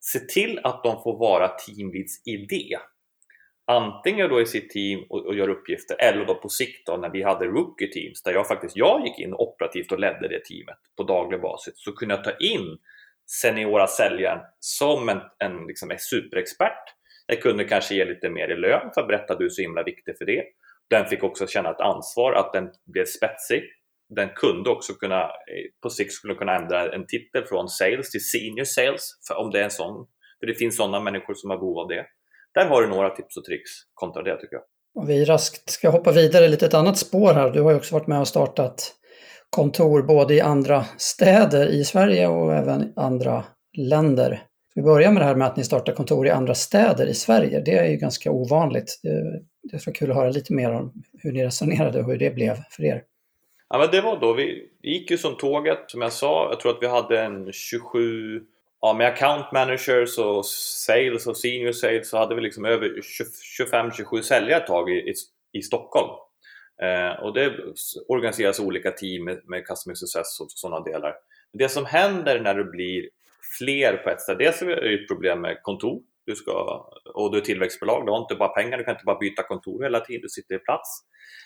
se till att de får vara teamleads idé. Antingen då i sitt team och, och gör uppgifter eller då på sikt då när vi hade rookie teams där jag faktiskt jag gick in operativt och ledde det teamet på daglig basis så kunde jag ta in seniora säljaren som en, en, liksom en superexpert. Jag kunde kanske ge lite mer i lön för att berätta att du är så himla viktig för det. Den fick också känna ett ansvar att den blev spetsig den kunde också kunna eh, på sikt skulle kunna ändra en titel från sales till senior sales för om det är en sån. För det finns sådana människor som har behov av det. Där har du några tips och tricks kontra det tycker jag. Om vi raskt ska hoppa vidare lite ett annat spår här. Du har ju också varit med och startat kontor både i andra städer i Sverige och även andra länder. Vi börjar med det här med att ni startar kontor i andra städer i Sverige. Det är ju ganska ovanligt. Det, det skulle vara kul att höra lite mer om hur ni resonerade och hur det blev för er. Ja, men det var då vi gick ju som tåget som jag sa. Jag tror att vi hade en 27 Ja, med account managers och sales och senior sales så hade vi liksom över 25-27 säljare ett tag i, i, i Stockholm. Eh, och det organiseras olika team med, med customer success och sådana delar. Det som händer när det blir fler på ett ställe, dels är det ett problem med kontor du ska, och du är tillväxtbolag, du har inte bara pengar, du kan inte bara byta kontor hela tiden, du sitter i plats.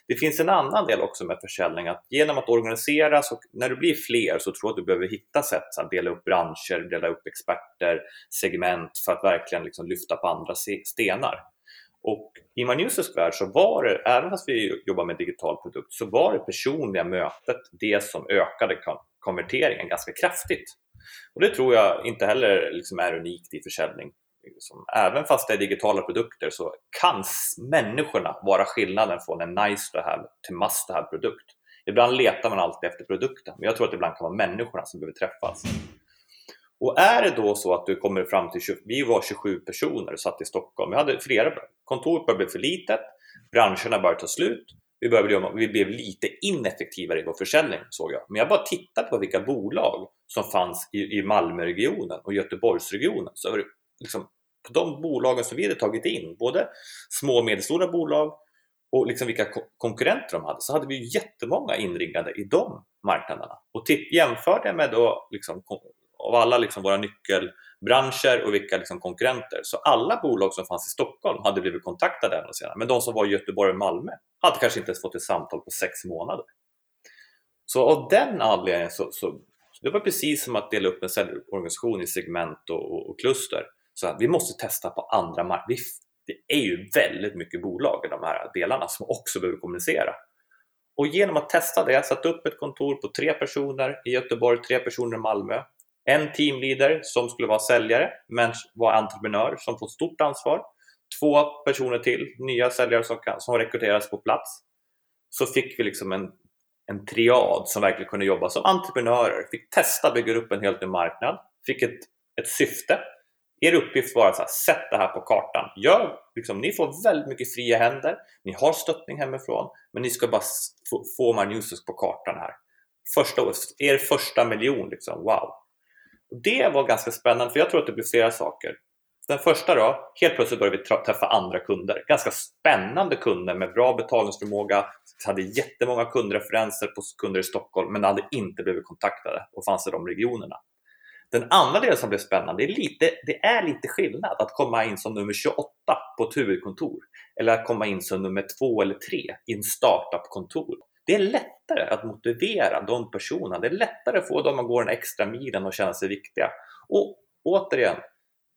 Det finns en annan del också med försäljning, att genom att organisera, så när du blir fler så tror jag att du behöver hitta sätt att dela upp branscher, dela upp experter, segment för att verkligen liksom lyfta på andra stenar. Och i Manusers värld så var det, även fast vi jobbar med digital produkt, så var det personliga mötet det som ökade konverteringen ganska kraftigt. Och det tror jag inte heller liksom är unikt i försäljning liksom, även fast det är digitala produkter så kan människorna vara skillnaden från en nice to have till must to have produkt. Ibland letar man alltid efter produkten, men jag tror att det ibland kan vara människorna som behöver träffas. Och är det då så att du kommer fram till, 20, vi var 27 personer och satt i Stockholm, vi hade flera, kontoret började bli för litet, branscherna började ta slut, vi, började, vi blev lite ineffektivare i vår försäljning såg jag. Men jag bara tittade på vilka bolag som fanns i, i Malmöregionen och Göteborgsregionen så var det liksom på de bolagen som vi hade tagit in, både små och medelstora bolag och liksom vilka konkurrenter de hade, så hade vi jättemånga inringade i de marknaderna. Och jämförde med då liksom, av alla liksom våra nyckelbranscher och vilka liksom konkurrenter, så alla bolag som fanns i Stockholm hade blivit kontaktade ännu senare. Men de som var i Göteborg och Malmö hade kanske inte ens fått ett samtal på sex månader. Så av den anledningen så, så det var precis som att dela upp en säljorganisation i segment och, och, och kluster. Så att vi måste testa på andra marknader. Det är ju väldigt mycket bolag i de här delarna som också behöver kommunicera. Och genom att testa det, sätta upp ett kontor på tre personer i Göteborg, tre personer i Malmö, en teamleader som skulle vara säljare men var entreprenör som får stort ansvar, två personer till, nya säljare som, kan, som rekryteras på plats. Så fick vi liksom en, en triad som verkligen kunde jobba som entreprenörer, fick testa bygga upp en helt ny marknad, fick ett, ett syfte er uppgift var alltså att sätta det här på kartan. Gör, liksom, ni får väldigt mycket fria händer, ni har stöttning hemifrån, men ni ska bara få, få Marnusers på kartan här. Första, er första miljon, liksom, wow! Det var ganska spännande, för jag tror att det blir flera saker. Den första då, helt plötsligt började vi träffa andra kunder. Ganska spännande kunder med bra betalningsförmåga. Hade jättemånga kundreferenser på kunder i Stockholm, men hade inte blivit kontaktade och fanns i de regionerna. Den andra delen som blev spännande, det är, lite, det är lite skillnad att komma in som nummer 28 på ett huvudkontor eller att komma in som nummer 2 eller 3 i en startup-kontor. Det är lättare att motivera de personerna. Det är lättare att få dem att gå den extra milen och känna sig viktiga. Och återigen,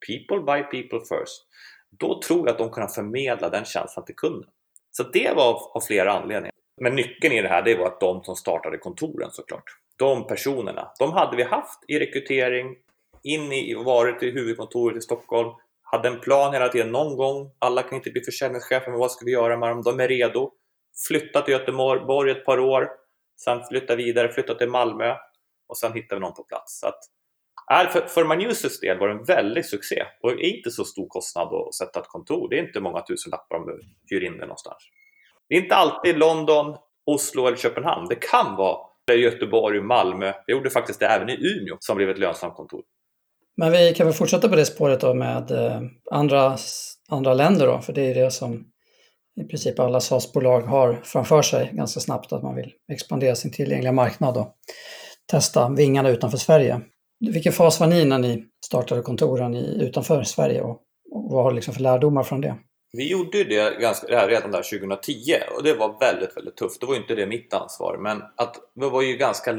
people by people first. Då tror jag att de kan förmedla den känslan till kunden. Så det var av flera anledningar. Men nyckeln i det här det var att de som startade kontoren såklart de personerna, de hade vi haft i rekrytering, in i, varit i huvudkontoret i Stockholm, hade en plan hela tiden någon gång. Alla kan inte bli försäljningschefer, men vad ska vi göra med dem? De är redo. Flytta till Göteborg ett par år, sen flytta vidare, flytta till Malmö och sen hittar vi någon på plats. Så att, för, för Manusers del var det en väldig succé och det är inte så stor kostnad att sätta ett kontor. Det är inte många tusen lappar om du hyr in det någonstans. Det är inte alltid London, Oslo eller Köpenhamn. Det kan vara Göteborg, Malmö. Vi gjorde faktiskt det även i Umeå som blev ett lönsamt kontor. Men vi kan väl fortsätta på det spåret då med eh, andra, andra länder då, för det är det som i princip alla SAS-bolag har framför sig ganska snabbt att man vill expandera sin tillgängliga marknad och testa vingarna utanför Sverige. Vilken fas var ni när ni startade kontoren i, utanför Sverige och, och vad har liksom för lärdomar från det? Vi gjorde det ganska, redan där 2010 och det var väldigt, väldigt tufft. Det var inte det mitt ansvar, men att det var ju ganska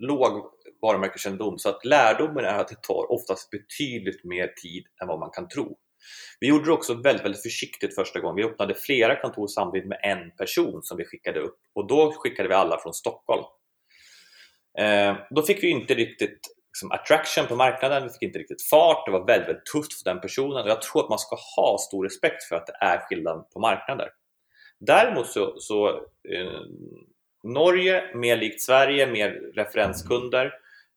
låg varumärkeskännedom så att lärdomen är att det tar oftast betydligt mer tid än vad man kan tro. Vi gjorde det också väldigt, väldigt försiktigt första gången. Vi öppnade flera kontor samtidigt med en person som vi skickade upp och då skickade vi alla från Stockholm. Eh, då fick vi inte riktigt liksom, attraction på marknaden, vi fick inte riktigt fart, det var väldigt, väldigt tufft för den personen och jag tror att man ska ha stor respekt för att det är skillnad på marknader. Däremot så, så eh, Norge, mer likt Sverige, mer referenskunder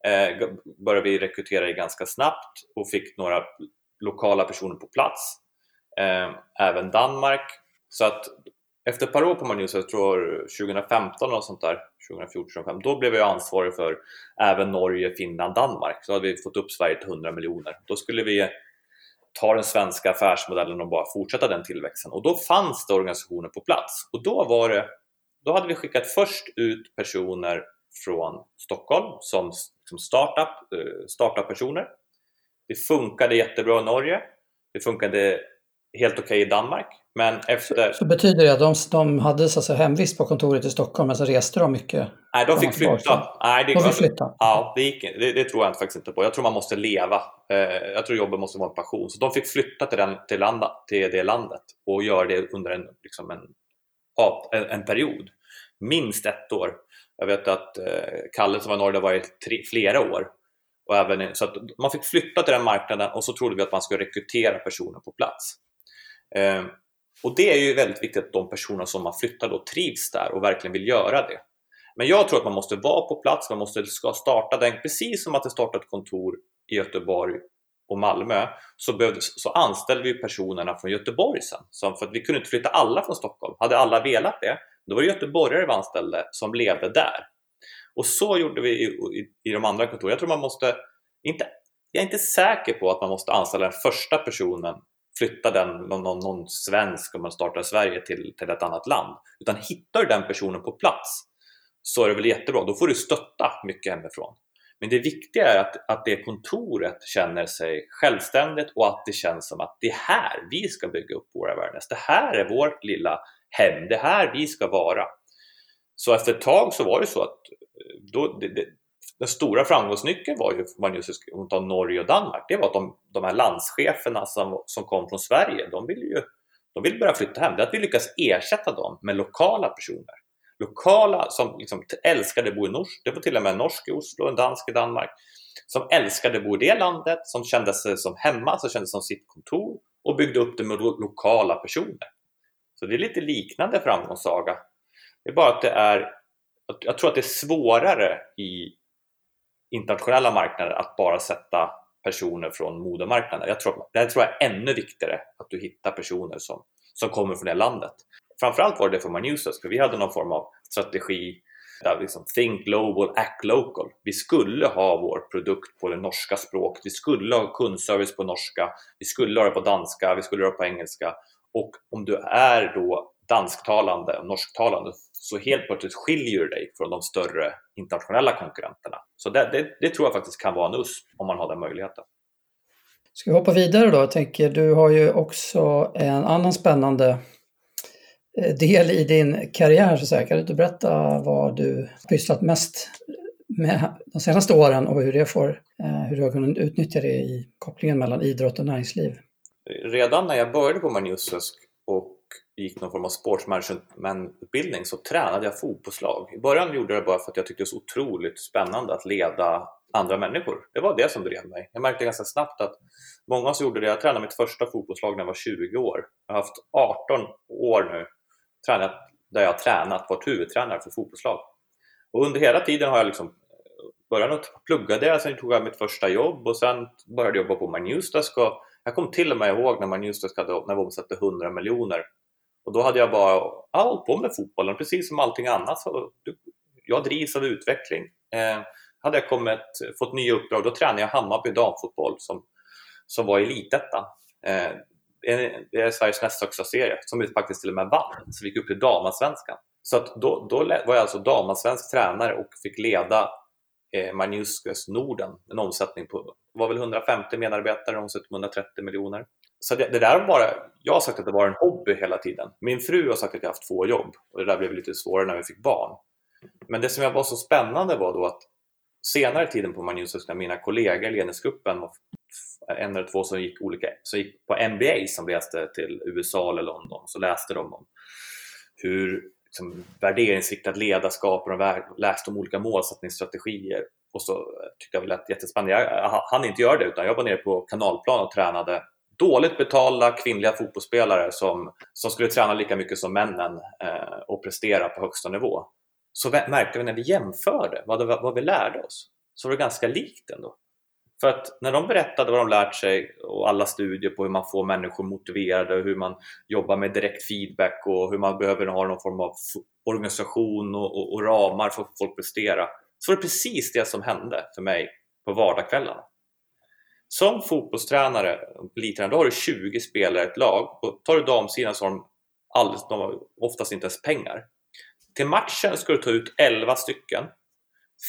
eh, började vi rekrytera ganska snabbt och fick några lokala personer på plats. Eh, även Danmark. Så att efter ett par år på Manus, jag tror 2015 eller sånt där, 2014, 2015, då blev jag ansvarig för även Norge, Finland, Danmark. Så hade vi fått upp Sverige till 100 miljoner. Då skulle vi ta den svenska affärsmodellen och bara fortsätta den tillväxten. Och då fanns det organisationer på plats. Och då var det, då hade vi skickat först ut personer från Stockholm som, som startup, eh, startup-personer. Det funkade jättebra i Norge. Det funkade helt okej okay i Danmark. Men efter... Så, så betyder det att de, de hade så säga, hemvist på kontoret i Stockholm, men så reste de mycket? Nej, de fick flytta. Nej, det, de fick flytta? Ja, det, gick, det, det, tror jag faktiskt inte på. Jag tror man måste leva. Eh, jag tror jobbet måste vara en passion. Så de fick flytta till, den, till, landa, till det landet och göra det under en, liksom en, en, en period. Minst ett år. Jag vet att eh, Kalle som var i Norge var i tre, flera år. Och även, så man fick flytta till den marknaden och så trodde vi att man skulle rekrytera personer på plats. Ehm, och det är ju väldigt viktigt att de personer som man flyttar då trivs där och verkligen vill göra det. Men jag tror att man måste vara på plats, man måste ska starta den, precis som att det startade ett kontor i Göteborg och Malmö så, behövdes, så anställde vi personerna från Göteborg sen. Så för att vi kunde inte flytta alla från Stockholm. Hade alla velat det, då var det göteborgare vi anställde som levde där. Och så gjorde vi i, i, i de andra kontoren. Jag tror man måste, inte, jag är inte säker på att man måste anställa den första personen flytta den, någon, någon, någon svensk om man startar i Sverige till, till ett annat land. Utan hittar du den personen på plats så är det väl jättebra. Då får du stötta mycket hemifrån. Men det viktiga är att, att det kontoret känner sig självständigt och att det känns som att det är här vi ska bygga upp våra awareness. Det här är vårt lilla hem. Det här vi ska vara. Så efter ett tag så var det så att eh, då, det, det, den stora framgångsnyckeln var ju, man just om tar Norge och Danmark, det var att de, de här landscheferna som, som kom från Sverige, de ville ju de vill börja flytta hem. Det är att vi lyckas ersätta dem med lokala personer. Lokala som liksom älskade att bo i Norsk, det var till och med en norsk i Oslo, en dansk i Danmark, som älskade att bo i det landet, som kände sig som hemma, som kände sig som sitt kontor och byggde upp det med lokala personer. Så det är lite liknande framgångssaga. Det är bara att det är, jag tror att det är svårare i internationella marknader att bara sätta personer från modemarknaden. Jag tror, det här tror jag är ännu viktigare, att du hittar personer som, som kommer från det landet. Framförallt var det för Manusas, för vi hade någon form av strategi där liksom Think Global, Act Local. Vi skulle ha vår produkt på det norska språket, vi skulle ha kundservice på norska, vi skulle ha det på danska, vi skulle ha det på engelska och om du är då dansktalande och norsktalande så helt plötsligt skiljer du dig från de större internationella konkurrenterna. Så det, det, det tror jag faktiskt kan vara en USP om man har den möjligheten. Ska vi hoppa vidare då? Jag tänker, du har ju också en annan spännande eh, del i din karriär. Så säga. Kan du inte berätta vad du pysslat mest med de senaste åren och hur, det får, eh, hur du har kunnat utnyttja det i kopplingen mellan idrott och näringsliv? Redan när jag började på och gick någon form av sportsmanagementutbildning så tränade jag fotbollslag. I början gjorde jag det bara för att jag tyckte det var så otroligt spännande att leda andra människor. Det var det som drev mig. Jag märkte ganska snabbt att många som gjorde det, jag tränade mitt första fotbollslag när jag var 20 år. Jag har haft 18 år nu tränat, där jag har tränat, varit huvudtränare för fotbollslag. Och under hela tiden har jag liksom börjat plugga det, sen tog jag mitt första jobb och sen började jag jobba på My Newsdesk och jag kom till och med ihåg när My hade, när vi omsatte 100 miljoner och då hade jag bara hållit på med fotbollen precis som allting annat. Så jag drivs av utveckling. Eh, hade jag kommit, fått nya uppdrag, då tränade jag Hammarby damfotboll som, som var elitettan. Eh, det är Sveriges näst högsta serie som vi faktiskt till och med vann. Så vi gick upp till damallsvenskan. Så att då, då var jag alltså damallsvensk tränare och fick leda eh, Norden, en omsättning på var väl 150 medarbetare, omsätter 130 miljoner. Så det, det, där bara, jag har sagt att det var en hobby hela tiden. Min fru har sagt att jag haft två jobb och det där blev lite svårare när vi fick barn. Men det som var så spännande var då att senare i tiden på Magnuskus, när mina kollegor i ledningsgruppen en eller två som gick, olika, som gick på MBA som reste till USA eller London så läste de om hur liksom, värderingsriktat ledarskap och de läste om olika målsättningsstrategier och så tyckte jag väl att jättespännande. Jag hann inte göra det utan jag var nere på kanalplan och tränade dåligt betalda kvinnliga fotbollsspelare som, som skulle träna lika mycket som männen eh, och prestera på högsta nivå. Så märkte vi när vi jämförde vad, det, vad vi lärde oss så var det ganska likt ändå. För att när de berättade vad de lärt sig och alla studier på hur man får människor motiverade och hur man jobbar med direkt feedback och hur man behöver ha någon form av organisation och, och, och ramar för att folk prestera så var det precis det som hände för mig på vardagskvällarna. Som fotbollstränare, elittränare, då har du 20 spelare i ett lag och tar du damsidan så har de, alldeles, de har oftast inte ens pengar. Till matchen ska du ta ut 11 stycken.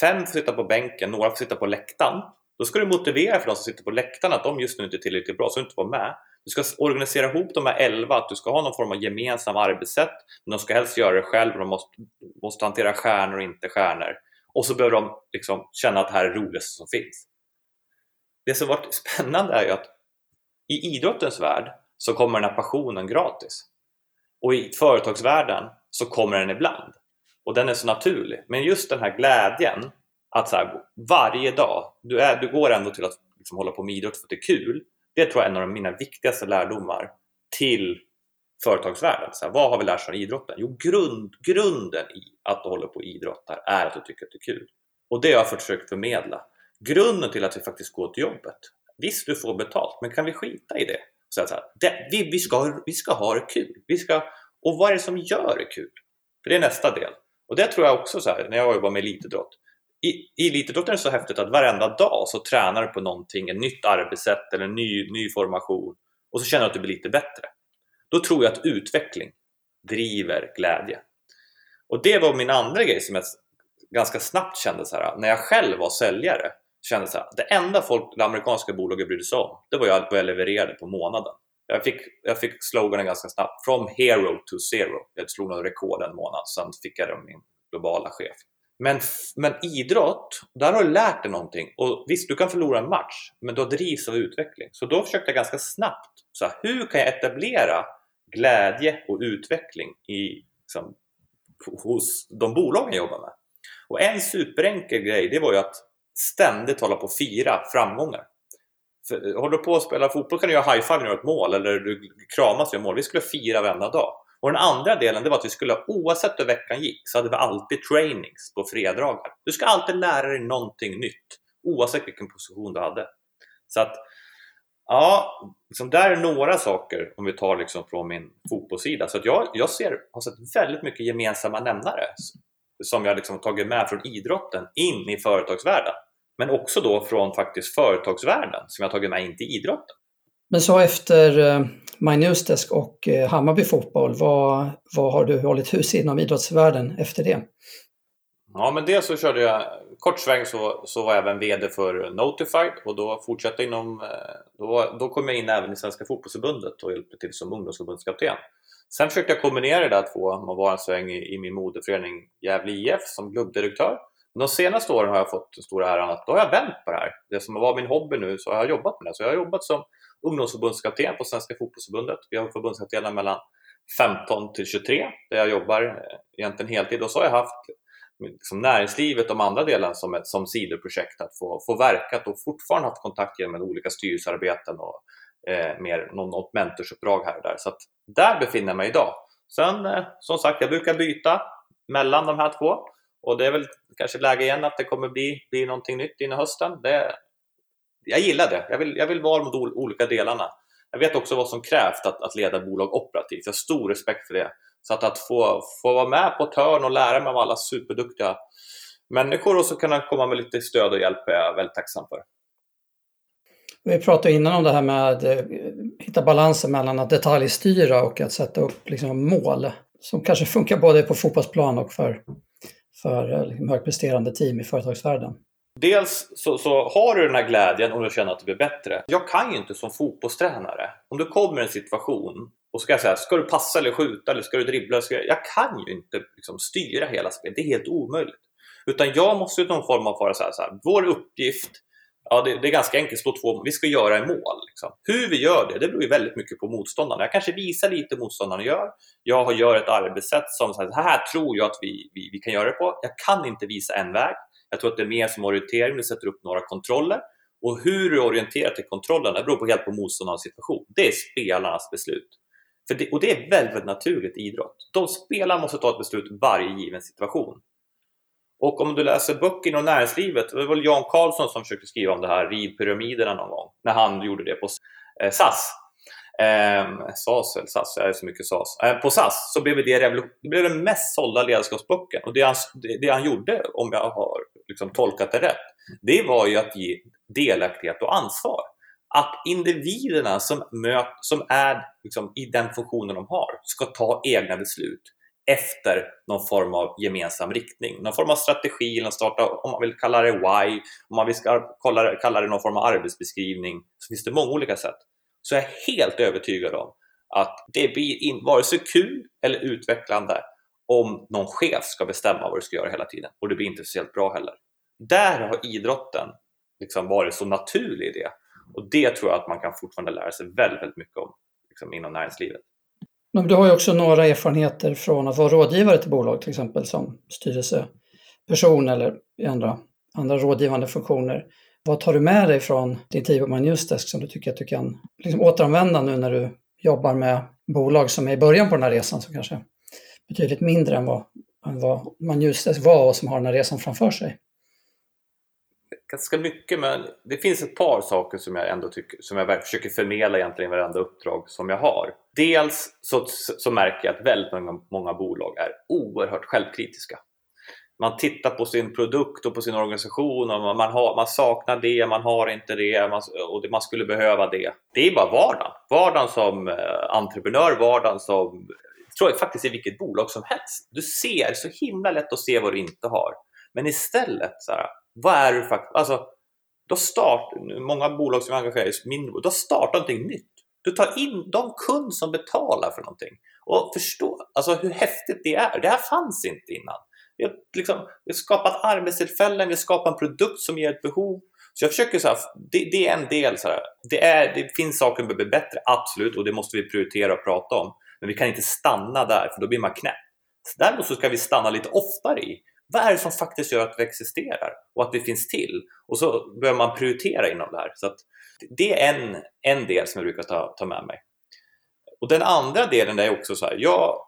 Fem får sitta på bänken, några får sitta på läktaren då ska du motivera för de som sitter på läktarna att de just nu inte är tillräckligt bra, så du inte vara med. Du ska organisera ihop de här 11, att du ska ha någon form av gemensam arbetssätt, men de ska helst göra det själv och de måste, måste hantera stjärnor och inte stjärnor. Och så behöver de liksom känna att det här är det roligaste som finns. Det som varit spännande är ju att i idrottens värld så kommer den här passionen gratis. Och i företagsvärlden så kommer den ibland. Och den är så naturlig. Men just den här glädjen att så här, varje dag, du, är, du går ändå till att liksom hålla på med idrott för att det är kul. Det tror jag är en av mina viktigaste lärdomar till företagsvärlden. Så här, vad har vi lärt oss av idrotten? Jo, grund, grunden i att du håller på och idrottar är att du tycker att det är kul. Och det har jag försökt förmedla. Grunden till att vi faktiskt går till jobbet. Visst, du får betalt, men kan vi skita i det? Så, så här, det, vi, vi, ska, vi ska ha det kul. Vi ska, och vad är det som gör det kul? För det är nästa del. Och det tror jag också så här, när jag jobbar med elitidrott i elitidrotten är det så häftigt att varenda dag så tränar du på någonting, ett nytt arbetssätt eller en ny, ny formation och så känner du att du blir lite bättre. Då tror jag att utveckling driver glädje. Och det var min andra grej som jag ganska snabbt kände så här, när jag själv var säljare kände så här, det enda folk, det amerikanska bolaget brydde sig om det var ju vad jag levererade på månaden. Jag fick, jag fick sloganen ganska snabbt, from hero to zero. Jag slog någon rekord en månad, sen fick jag det av min globala chef. Men, men idrott, där har du lärt dig någonting. Och visst, du kan förlora en match, men du drivs av utveckling. Så då försökte jag ganska snabbt, så här, hur kan jag etablera glädje och utveckling i, liksom, hos de bolagen jag jobbar med? Och en superenkel grej, det var ju att ständigt hålla på och fira framgångar. För, eh, håller du på att spela fotboll kan du göra high-five när du gör ett mål, eller du kramas och gör mål. Vi skulle fira varenda dag. Och den andra delen det var att vi skulle, oavsett hur veckan gick, så hade vi alltid trainings på fredagar. Du ska alltid lära dig någonting nytt, oavsett vilken position du hade. Så att, ja, liksom där är några saker om vi tar liksom från min fotbollssida. Så att jag, jag ser, har sett väldigt mycket gemensamma nämnare som jag liksom tagit med från idrotten in i företagsvärlden. Men också då från faktiskt företagsvärlden som jag tagit med in till idrotten. Men så efter eh, My Newsdesk och eh, Hammarby Fotboll, vad, vad har du hållit hus inom idrottsvärlden efter det? Ja, men dels så körde jag kort sväng så, så var jag även VD för Notified och då fortsatte inom, eh, då, då kom jag in även i Svenska Fotbollförbundet och hjälpte till som ungdomsförbundskapten. Sen försökte jag kombinera det där två, man var en sväng i, i min moderförening Gävle IF som klubbdirektör. De senaste åren har jag fått den stora äran att då har jag vänt på det här. Det som var min hobby nu så har jag jobbat med det. Så jag har jobbat som ungdomsförbundskapten på Svenska fotbollsförbundet. Vi har förbundskaptener mellan 15 till 23 där jag jobbar eh, egentligen heltid och så har jag haft liksom näringslivet och de andra delarna som ett som sidoprojekt att få, få verkat och fortfarande haft kontakt genom olika styrelsearbeten och eh, mer något mentorsuppdrag här och där. Så att där befinner jag mig idag. Sen eh, som sagt, jag brukar byta mellan de här två och det är väl kanske läge igen att det kommer bli, bli någonting nytt innan hösten. Det, jag gillar det. Jag vill, jag vill vara mot olika delarna. Jag vet också vad som krävs att, att leda bolag operativt. Jag har stor respekt för det. Så att, att få, få vara med på ett hörn och lära mig av alla superduktiga människor och så kunna komma med lite stöd och hjälp är jag väldigt tacksam för. Vi pratade innan om det här med att eh, hitta balansen mellan att detaljstyra och att sätta upp liksom mål som kanske funkar både på fotbollsplan och för, för eh, liksom högpresterande team i företagsvärlden. Dels så, så, har du den här glädjen och du känner att det blir bättre. Jag kan ju inte som fotbollstränare, om det kommer en situation och ska jag säga, ska du passa eller skjuta eller ska du dribbla? Ska jag, jag kan ju inte liksom, styra hela spelet, det är helt omöjligt. Utan jag måste ju någon form av vara så här, så här, vår uppgift Ja, det, det, är ganska enkelt, stå två, vi ska göra en mål. Liksom. Hur vi gör det, det beror ju väldigt mycket på motståndarna. Jag kanske visar lite hur motståndarna gör. Jag gör ett arbetssätt som så här, så här tror jag att vi, vi, vi kan göra det på. Jag kan inte visa en väg. Jag tror att det är mer som orientering, du sätter upp några kontroller. Och hur du orienterar till kontrollerna beror på helt på motståndarens situation. Det är spelarnas beslut. För det, och det är väldigt naturligt i idrott. De spelarna måste ta ett beslut varje given situation. Och om du läser böcker inom näringslivet, det var väl Jan Karlsson som försökte skriva om det här ridpyramiderna någon gång, när han gjorde det på eh, SAS. Eh, SAS eller SAS, jag är så mycket SAS. Eh, på SAS så blev det, det blev den mest sålda ledarskapsboken och det han, det, det han gjorde, om jag har liksom tolkat det rätt, det var ju att ge delaktighet och ansvar. Att individerna som, möt, som är liksom, i den funktionen de har ska ta egna beslut efter någon form av gemensam riktning. Någon form av strategi, eller starta, om man vill kalla det why, om man vill kalla, kalla det någon form av arbetsbeskrivning, så finns det många olika sätt. Så jag är helt övertygad om att det blir in, vare sig kul eller utvecklande om någon chef ska bestämma vad du ska göra hela tiden och det blir inte speciellt bra heller. Där har idrotten liksom varit så naturlig i det och det tror jag att man kan fortfarande lära sig väldigt, väldigt mycket om liksom inom näringslivet. Men du har ju också några erfarenheter från att vara rådgivare till bolag, till exempel som styrelseperson eller i andra, andra rådgivande funktioner. Vad tar du med dig från din tid på Manusdesk som du tycker att du kan liksom återanvända nu när du jobbar med bolag som är i början på den här resan som kanske är betydligt mindre än vad, än vad Manusdesk var och som har den här resan framför sig? ganska mycket, men det finns ett par saker som jag ändå tycker, som jag försöker förmedla egentligen i varenda uppdrag som jag har. Dels så, så märker jag att väldigt många, många bolag är oerhört självkritiska. Man tittar på sin produkt och på sin organisation och man, har, man saknar det, man har inte det man, och det, man skulle behöva det. Det är bara vardagen. Vardagen som eh, entreprenör, vardagen som tror jag faktiskt i vilket bolag som helst. Du ser, så himla lätt att se vad du inte har. Men istället, så här, vad är du faktiskt, alltså, då start, många bolag som engagerar sig mindre, då startar någonting nytt. Du tar in de kund som betalar för någonting och förstå alltså, hur häftigt det är. Det här fanns inte innan. Vi har, liksom, vi har skapat arbetstillfällen, vi har skapat en produkt som ger ett behov. Så jag försöker så här, det, det, är en del. Så här, det, är, det finns saker som behöver bli bättre, absolut, och det måste vi prioritera och prata om. Men vi kan inte stanna där, för då blir man knäpp. Däremot så ska vi stanna lite oftare i vad är det som faktiskt gör att vi existerar och att vi finns till? Och så börjar man prioritera inom det här. Så det är en, en del som jag brukar ta, ta med mig. Och den andra delen är också så här, jag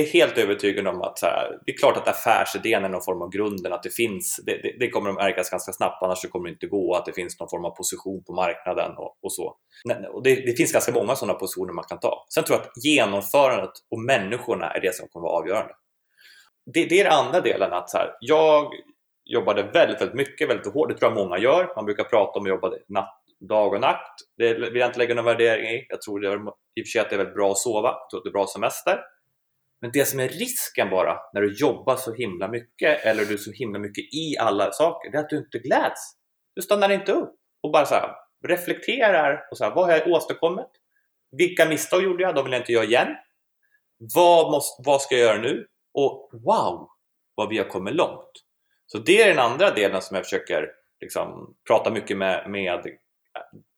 är helt övertygad om att här, det är klart att affärsidén är någon form av grunden, att det finns, det, det, det kommer att märkas ganska snabbt, annars så kommer det inte gå, att det finns någon form av position på marknaden och, och så. Och det, det, finns ganska många sådana positioner man kan ta. Sen tror jag att genomförandet och människorna är det som kommer att vara avgörande det, det är den andra delen. att så här, Jag jobbade väldigt, väldigt mycket, väldigt hårt. Det tror jag många gör. Man brukar prata om att jobba natt, dag och natt. Det vill jag inte lägga någon värdering i. Jag tror det är, i och för sig att det är väldigt bra att sova. Jag tror att det är bra semester. Men det som är risken bara när du jobbar så himla mycket eller du är så himla mycket i alla saker, det är att du inte gläds. Du stannar inte upp och bara så här, reflekterar och så här, vad har jag åstadkommit? Vilka misstag gjorde jag? De vill jag inte göra igen. Vad, måste, vad ska jag göra nu? Och wow, vad vi har kommit långt! Så det är den andra delen som jag försöker liksom, prata mycket med, med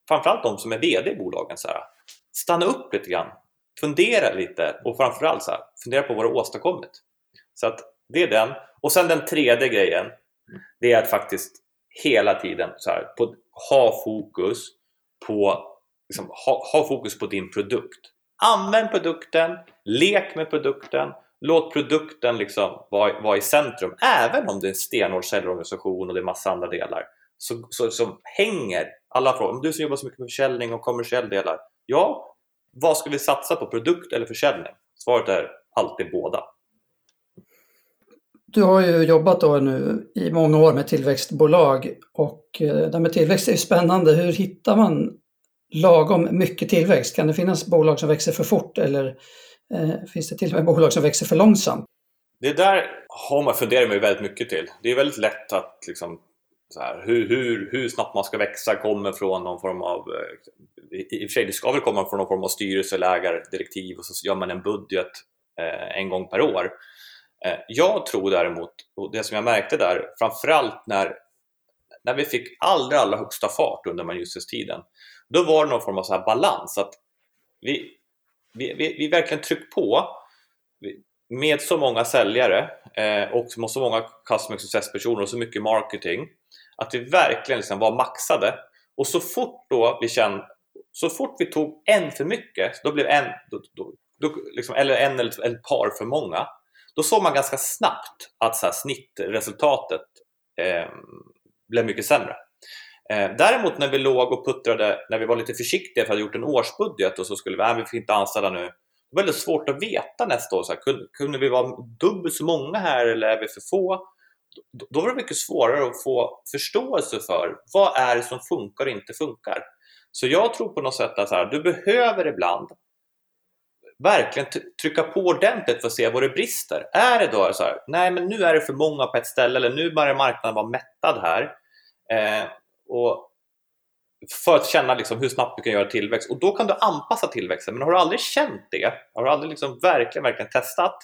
framförallt de som är VD i bolagen. Så här, stanna upp lite grann, fundera lite och framförallt så här, fundera på vad du har åstadkommit. Så att det är den. Och sen den tredje grejen, det är att faktiskt hela tiden så här, på, ha fokus på liksom, ha, ha fokus på din produkt. Använd produkten, lek med produkten Låt produkten liksom vara, vara i centrum, även om det är en stenhård säljorganisation och det är massa andra delar. Så, så, så hänger alla frågor. Du som jobbar så mycket med försäljning och kommersiell delar. Ja, vad ska vi satsa på? Produkt eller försäljning? Svaret är alltid båda. Du har ju jobbat då nu i många år med tillväxtbolag och eh, det här med tillväxt är ju spännande. Hur hittar man lagom mycket tillväxt? Kan det finnas bolag som växer för fort eller eh, finns det till och med bolag som växer för långsamt? Det där har man funderat mig väldigt mycket till. Det är väldigt lätt att liksom, så här, hur, hur, hur snabbt man ska växa kommer från någon form av... Eh, I och för sig, det ska väl komma från någon form av styrelse eller ägardirektiv och så gör man en budget eh, en gång per år. Eh, jag tror däremot, och det som jag märkte där, framförallt när, när vi fick allra, allra högsta fart under Manjusses-tiden, då var det någon form av så här balans. att vi, vi, vi, vi verkligen tryckt på med så många säljare eh, och med så många customer success-personer och så mycket marketing att vi verkligen liksom var maxade och så fort då vi kände så fort vi tog en för mycket, då blev en, då, då, då, liksom, eller en eller ett par för många, då såg man ganska snabbt att så här, snittresultatet eh, blev mycket sämre. Eh, däremot när vi låg och puttrade, när vi var lite försiktiga för att ha gjort en årsbudget och så skulle vi, äh, vi fick inte anställa nu. Det var väldigt svårt att veta nästa år, så här, kunde, kunde vi vara dubbelt så många här eller är vi för få? Då, var det mycket svårare att få förståelse för vad är det som funkar och inte funkar. Så jag tror på något sätt att så här, du behöver ibland verkligen trycka på ordentligt för att se vad det brister. Är det då så här, nej men nu är det för många på ett ställe eller nu börjar marknaden vara mättad här. Eh, och för att känna liksom hur snabbt du kan göra tillväxt och då kan du anpassa tillväxten. Men har du aldrig känt det, har du aldrig liksom verkligen, verkligen testat,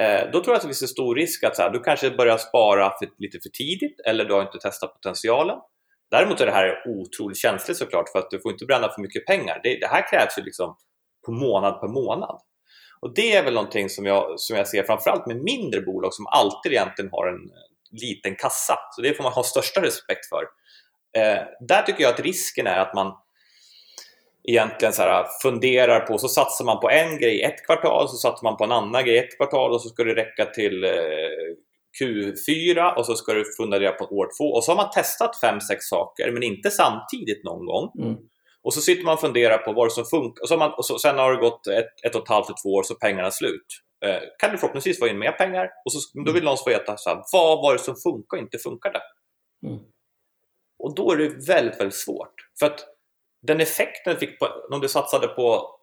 Eh, då tror jag att det finns en stor risk att så här, du kanske börjar spara för, lite för tidigt eller du har inte testat potentialen. Däremot är det här otroligt känsligt såklart för att du får inte bränna för mycket pengar. Det, det här krävs ju liksom på månad per månad. Och det är väl någonting som jag, som jag ser framförallt med mindre bolag som alltid egentligen har en liten kassa. Så det får man ha största respekt för. Eh, där tycker jag att risken är att man egentligen så här, funderar på, så satsar man på en grej ett kvartal, så satsar man på en annan grej ett kvartal och så ska det räcka till eh, Q4 och så ska du fundera på år två och så har man testat fem sex saker men inte samtidigt någon gång. Mm. Och så sitter man och funderar på vad som funkar och, så man, och så, sen har det gått ett, ett och ett halvt till två år så pengarna är slut. Eh, kan du förhoppningsvis få in mer pengar och så, då vill någon få veta så här, vad var det som funkar och inte funkade. Mm. Och då är det väldigt, väldigt svårt. För att den effekten du fick på, om du satsade på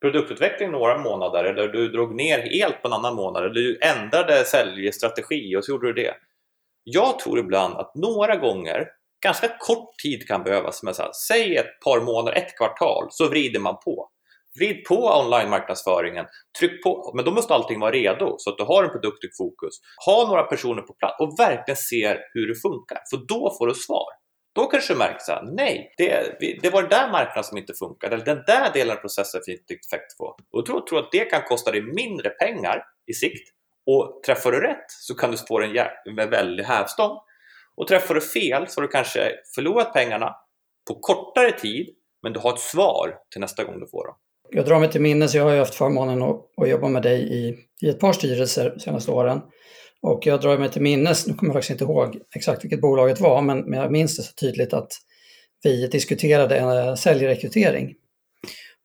produktutveckling några månader eller du drog ner helt på en annan månad eller du ändrade säljstrategi och så gjorde du det. Jag tror ibland att några gånger, ganska kort tid kan behövas, men så här, säg ett par månader, ett kvartal, så vrider man på. Vrid på online-marknadsföringen, tryck på, men då måste allting vara redo så att du har en produkt i fokus. Ha några personer på plats och verkligen se hur det funkar, för då får du svar. Då kanske du märker att nej, det, det var den där marknaden som inte funkade, eller den där delen av processen finns inte effekt på. Och då tror jag att det kan kosta dig mindre pengar i sikt. Och träffar du rätt så kan du få en med väldig hävstång. Och träffar du fel så har du kanske förlorat pengarna på kortare tid, men du har ett svar till nästa gång du får dem. Jag drar mig till minnes, jag har ju haft förmånen att, att jobba med dig i, i ett par styrelser de senaste åren. Och jag drar mig till minnes, nu kommer jag faktiskt inte ihåg exakt vilket bolaget var, men, men jag minns det så tydligt att vi diskuterade en eh, säljrekrytering.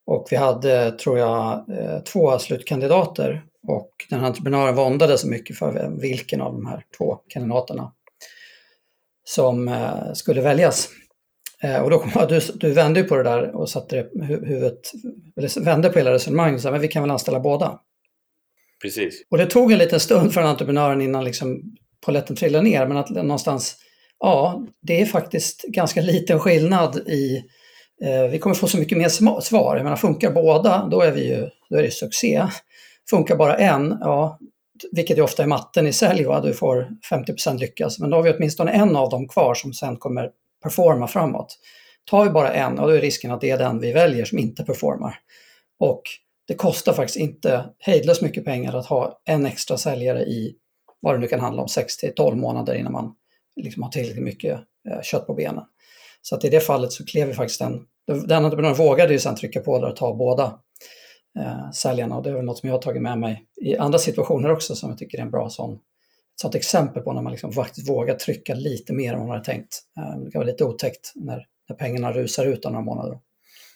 Och vi hade, tror jag, eh, två slutkandidater och den här entreprenören våndade så mycket för vilken av de här två kandidaterna som eh, skulle väljas. Och då kom du, du vände på det där och satte huvudet, eller vände på hela resonemanget och sa men vi kan väl anställa båda. Precis. Och det tog en liten stund för entreprenören innan liksom polletten trillade ner, men att någonstans, ja, det är faktiskt ganska liten skillnad i eh, vi kommer få så mycket mer svar. Jag menar, funkar båda, då är, vi ju, då är det succé. Funkar bara en, ja, vilket ju ofta är matten i sälj, va? du får 50% lyckas, men då har vi åtminstone en av dem kvar som sen kommer performa framåt. Tar vi bara en, och då är risken att det är den vi väljer som inte performar. Och det kostar faktiskt inte hejdlöst mycket pengar att ha en extra säljare i vad det nu kan handla om, 6 till 12 månader innan man liksom har tillräckligt mycket eh, kött på benen. Så att i det fallet så klev vi faktiskt den, den entreprenören vågade ju sen trycka på där och ta båda eh, säljarna och det är väl något som jag har tagit med mig i andra situationer också som jag tycker är en bra sån, sånt exempel på när man liksom faktiskt vågar trycka lite mer än vad man hade tänkt. Eh, det kan vara lite otäckt när, när pengarna rusar ut av några månader.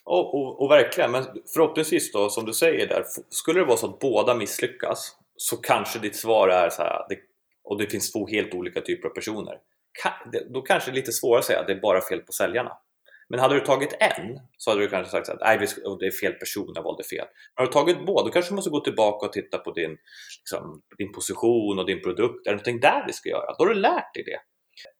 Och, och, och, verkligen, men förhoppningsvis då som du säger där, skulle det vara så att båda misslyckas så kanske ditt svar är så här, det, och det finns två helt olika typer av personer. Då kanske det är lite svårare att säga att det är bara fel på säljarna. Men hade du tagit en så hade du kanske sagt att Nej, det är fel person, jag valde fel. Men har du tagit båda, då kanske du måste gå tillbaka och titta på din, liksom, din position och din produkt. Är det någonting där vi ska göra? Då har du lärt dig det.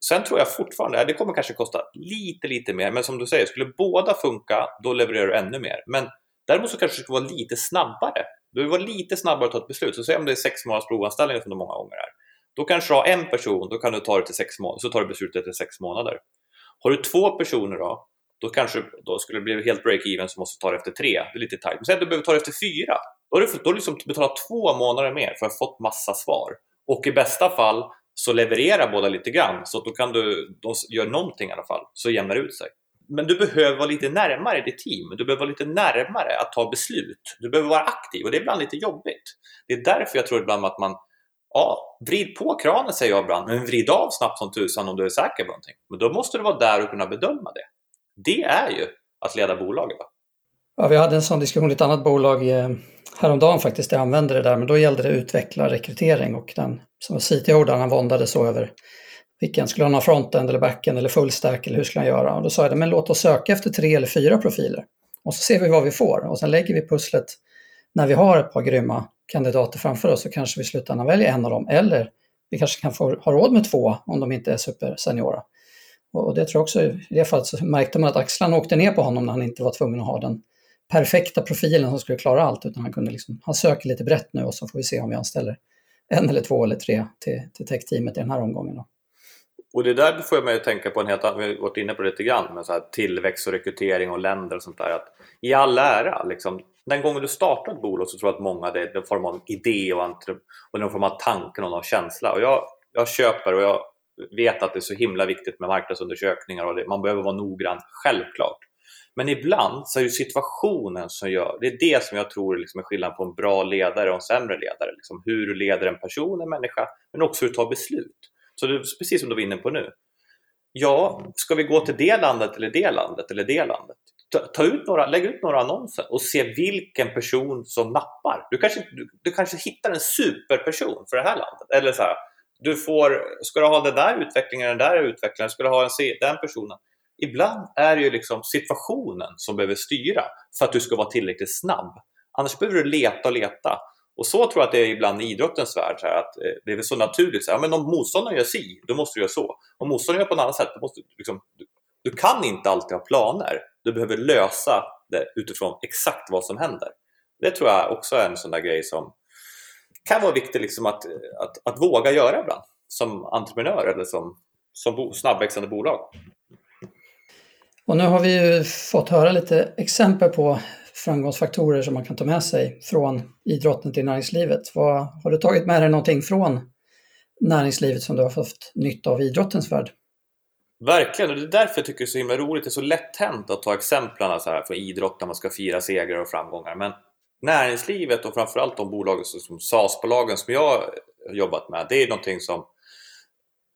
Sen tror jag fortfarande, det kommer kanske kosta lite, lite mer, men som du säger, skulle båda funka, då levererar du ännu mer. Men däremot så kanske du skulle vara lite snabbare. Du vill vara lite snabbare att ta ett beslut. Så säg om det är sex månaders provanställning som det många gånger är. Då kanske du har en person, då kan du ta det till sex månader, så tar du beslutet efter sex månader. Har du två personer då, då kanske då skulle det bli helt break-even så måste du ta det efter tre. Det är lite tajt. Men säg att du behöver ta det efter fyra. Då har du, då har du liksom betalat två månader mer för att ha fått massa svar. Och i bästa fall så levererar båda lite grann så att då kan du, de gör någonting i alla fall, så jämnar det ut sig. Men du behöver vara lite närmare ditt team, du behöver vara lite närmare att ta beslut. Du behöver vara aktiv och det är ibland lite jobbigt. Det är därför jag tror ibland att man Ja, vrid på kranen säger jag ibland, men vrid av snabbt som tusan om du är säker på någonting. Men då måste du vara där och kunna bedöma det. Det är ju att leda bolaget. Va? Ja, vi hade en sån diskussion i ett annat bolag eh, häromdagen faktiskt, jag använde det där, men då gällde det utveckla rekrytering och den som var CTO där, han våndade så över vilken, skulle han ha frontend eller backend eller fullstack eller hur skulle han göra? Och då sa jag, men låt oss söka efter tre eller fyra profiler och så ser vi vad vi får och sen lägger vi pusslet när vi har ett par grymma kandidater framför oss så kanske vi slutändan väljer en av dem eller vi kanske kan få ha råd med två om de inte är superseniora. Och det tror jag också, i det fallet så märkte man att axlarna åkte ner på honom när han inte var tvungen att ha den perfekta profilen som skulle klara allt utan han kunde liksom, han söker lite brett nu och så får vi se om vi anställer en eller två eller tre till, till tech-teamet i den här omgången. Då. Och det där får jag mig att tänka på en helt annan, vi har varit inne på det lite grann, med så här tillväxt och rekrytering och länder och sånt där. Att I all ära, liksom, den gången du startar ett bolag så tror jag att många det är en form av idé och, och någon form av tanke och någon känsla. Och jag, jag köper och jag vet att det är så himla viktigt med marknadsundersökningar och det, man behöver vara noggrann, självklart. Men ibland så är det situationen som gör, det är det som jag tror liksom är skillnaden på en bra ledare och en sämre ledare. Liksom hur du leder en person, en människa, men också hur du tar beslut. Så det precis som du var inne på nu. Ja, ska vi gå till det landet eller det landet eller det landet? Ta, ta ut några, lägg ut några annonser och se vilken person som nappar. Du kanske, du, du kanske hittar en superperson för det här landet. Eller så här, du får, ska du ha den där utvecklingen, den där utvecklingen, ska du ha en, den personen. Ibland är det ju liksom situationen som behöver styra för att du ska vara tillräckligt snabb. Annars behöver du leta och leta. Och så tror jag att det är ibland i idrottens värld, så att eh, det är så naturligt. Så här, men om motståndaren gör si, då måste du göra så. Om motståndaren gör på ett annat sätt, då måste du, liksom, du, du kan inte alltid ha planer. Du behöver lösa det utifrån exakt vad som händer. Det tror jag också är en sån där grej som kan vara viktig liksom att, att, att våga göra ibland som entreprenör eller som, som snabbväxande bolag. Och nu har vi ju fått höra lite exempel på framgångsfaktorer som man kan ta med sig från idrotten till näringslivet. Vad, har du tagit med dig någonting från näringslivet som du har fått nytta av i idrottens värld? Verkligen, och det är därför jag tycker det är så himla roligt. Det är så lätt hänt att ta exemplen så här från idrott när man ska fira segrar och framgångar. Men näringslivet och framförallt de bolagen som SAS-bolagen som jag har jobbat med, det är någonting som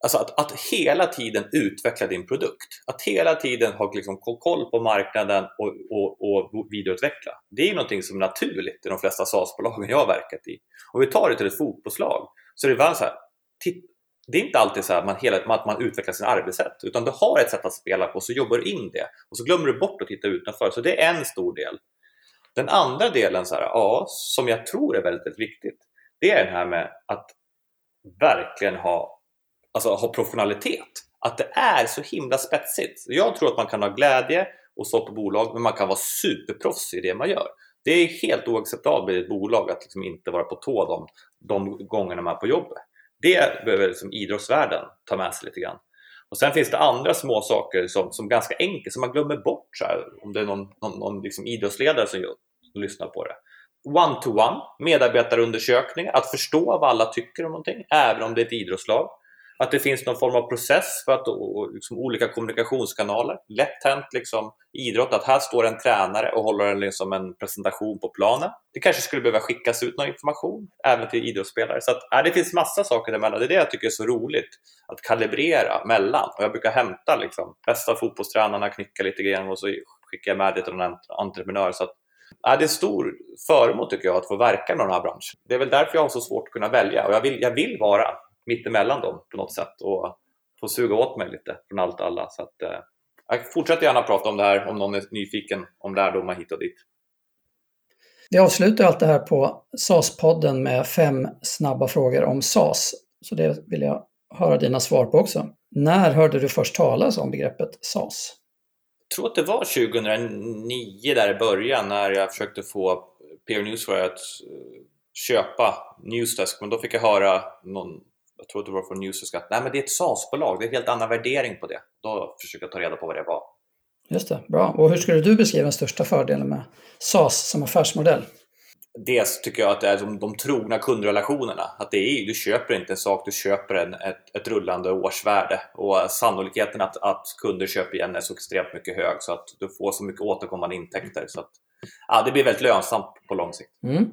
Alltså att, att hela tiden utveckla din produkt. Att hela tiden ha liksom koll på marknaden och, och, och vidareutveckla. Det är ju någonting som är naturligt i de flesta SaaS-bolagen jag har verkat i. Om vi tar det till ett fotbollslag så är det så här, det är inte alltid så att man, hela, att man utvecklar sin arbetssätt utan du har ett sätt att spela på så jobbar du in det och så glömmer du bort att titta utanför. Så det är en stor del. Den andra delen så här, ja, som jag tror är väldigt, väldigt viktigt det är det här med att verkligen ha alltså, ha professionalitet. Att det är så himla spetsigt. Jag tror att man kan ha glädje och så på bolag, men man kan vara superproffs i det man gör. Det är helt oacceptabelt i ett bolag att liksom inte vara på tå de, de gångerna man är på jobbet. Det behöver liksom idrottsvärlden ta med sig lite grann. Och Sen finns det andra små saker som, som ganska enkelt, som man glömmer bort. Så här, om det är någon, någon, någon liksom idrottsledare som, som lyssnar på det. One-to-one, medarbetarundersökningar, att förstå vad alla tycker om någonting, även om det är ett idrottslag. Att det finns någon form av process för att och, liksom, olika kommunikationskanaler. Lätt hänt liksom, idrott att här står en tränare och håller en, liksom, en presentation på planen. Det kanske skulle behöva skickas ut någon information även till idrottsspelare. Så att, äh, det finns massa saker däremellan. Det är det jag tycker är så roligt att kalibrera mellan. Och jag brukar hämta liksom, bästa fotbollstränarna, knycka lite grann och så skickar jag med det till någon entreprenör. Så att, äh, det är stor förmån tycker jag att få verka i den här branschen. Det är väl därför jag har så svårt att kunna välja och jag vill, jag vill vara mittemellan dem på något sätt och få suga åt mig lite från allt och alla. Så att, eh, jag fortsätter gärna prata om det här om någon är nyfiken om lärdomar hit och dit. Vi avslutar allt det här på SAS-podden med fem snabba frågor om SAS. Så det vill jag höra dina svar på också. När hörde du först talas om begreppet SAS? Jag tror att det var 2009 där i början när jag försökte få PR Newswire att eh, köpa Newsdesk men då fick jag höra någon, jag tror att det var från Newsdesk att nej men det är ett SAS-bolag, det är en helt annan värdering på det. Då försökte jag ta reda på vad det var. Just det, bra. Och hur skulle du beskriva den största fördelen med SAS som affärsmodell? Dels tycker jag att det är de, de trogna kundrelationerna. Att det är, du köper inte en sak, du köper en, ett, ett rullande årsvärde. Och sannolikheten att, att kunder köper igen är så extremt mycket hög så att du får så mycket återkommande intäkter. Så att, ja, det blir väldigt lönsamt på lång sikt. Mm.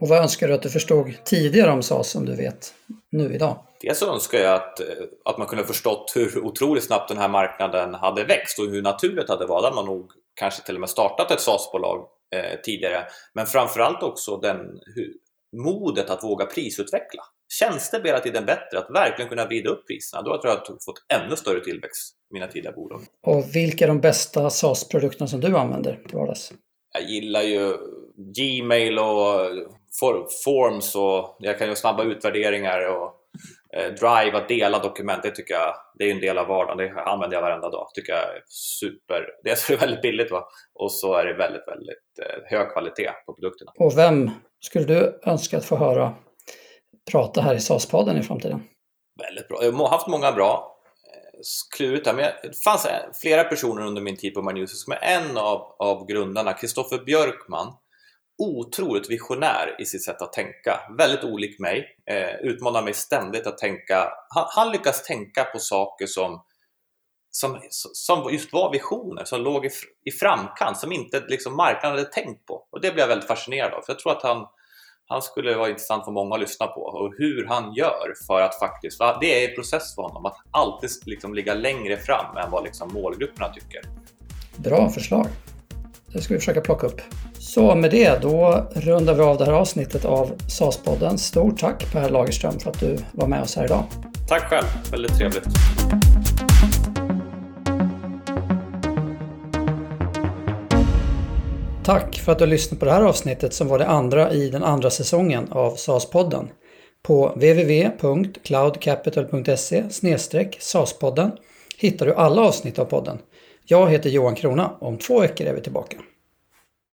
Och vad önskar du att du förstod tidigare om SAS som du vet nu idag? Dels önskar jag att, att man kunde förstått hur otroligt snabbt den här marknaden hade växt och hur naturligt det hade varit. Hade man nog kanske till och med startat ett SAS-bolag eh, tidigare. Men framförallt också den, hur, modet att våga prisutveckla. Tjänster blir hela tiden bättre, att verkligen kunna vrida upp priserna. Då tror jag att jag fått ännu större tillväxt i mina tidigare bolag. Och vilka är de bästa SAS-produkterna som du använder till vardags? Jag gillar ju Gmail och Forms och jag kan göra snabba utvärderingar och eh, Drive, att dela dokument, det tycker jag det är en del av vardagen. Det använder jag varenda dag. tycker jag är super. Dels är det [LAUGHS] väldigt billigt va? och så är det väldigt, väldigt eh, hög kvalitet på produkterna. Och vem skulle du önska att få höra prata här i SAS-podden i framtiden? Väldigt bra. Jag har haft många bra eh, klurigt där, men det fanns flera personer under min tid på Magnus som är en av, av grundarna, Kristoffer Björkman, otroligt visionär i sitt sätt att tänka. Väldigt olik mig. Eh, utmanar mig ständigt att tänka. Han, han, lyckas tänka på saker som, som, som just var visioner, som låg i, i framkant, som inte liksom, marknaden hade tänkt på. Och det blev jag väldigt fascinerad av. För jag tror att han, han skulle vara intressant för många att lyssna på och hur han gör för att faktiskt, för det är en process för honom, att alltid liksom ligga längre fram än vad liksom målgrupperna tycker. Bra förslag. Det ska vi försöka plocka upp. Så med det, då rundar vi av det här avsnittet av SAS-podden. Stort tack Per Lagerström för att du var med oss här idag. Tack själv, väldigt trevligt. Tack för att du har lyssnat på det här avsnittet som var det andra i den andra säsongen av SAS-podden. På www.cloudcapital.se SAS-podden hittar du alla avsnitt av podden. Jag heter Johan Krona. Om två veckor är vi tillbaka.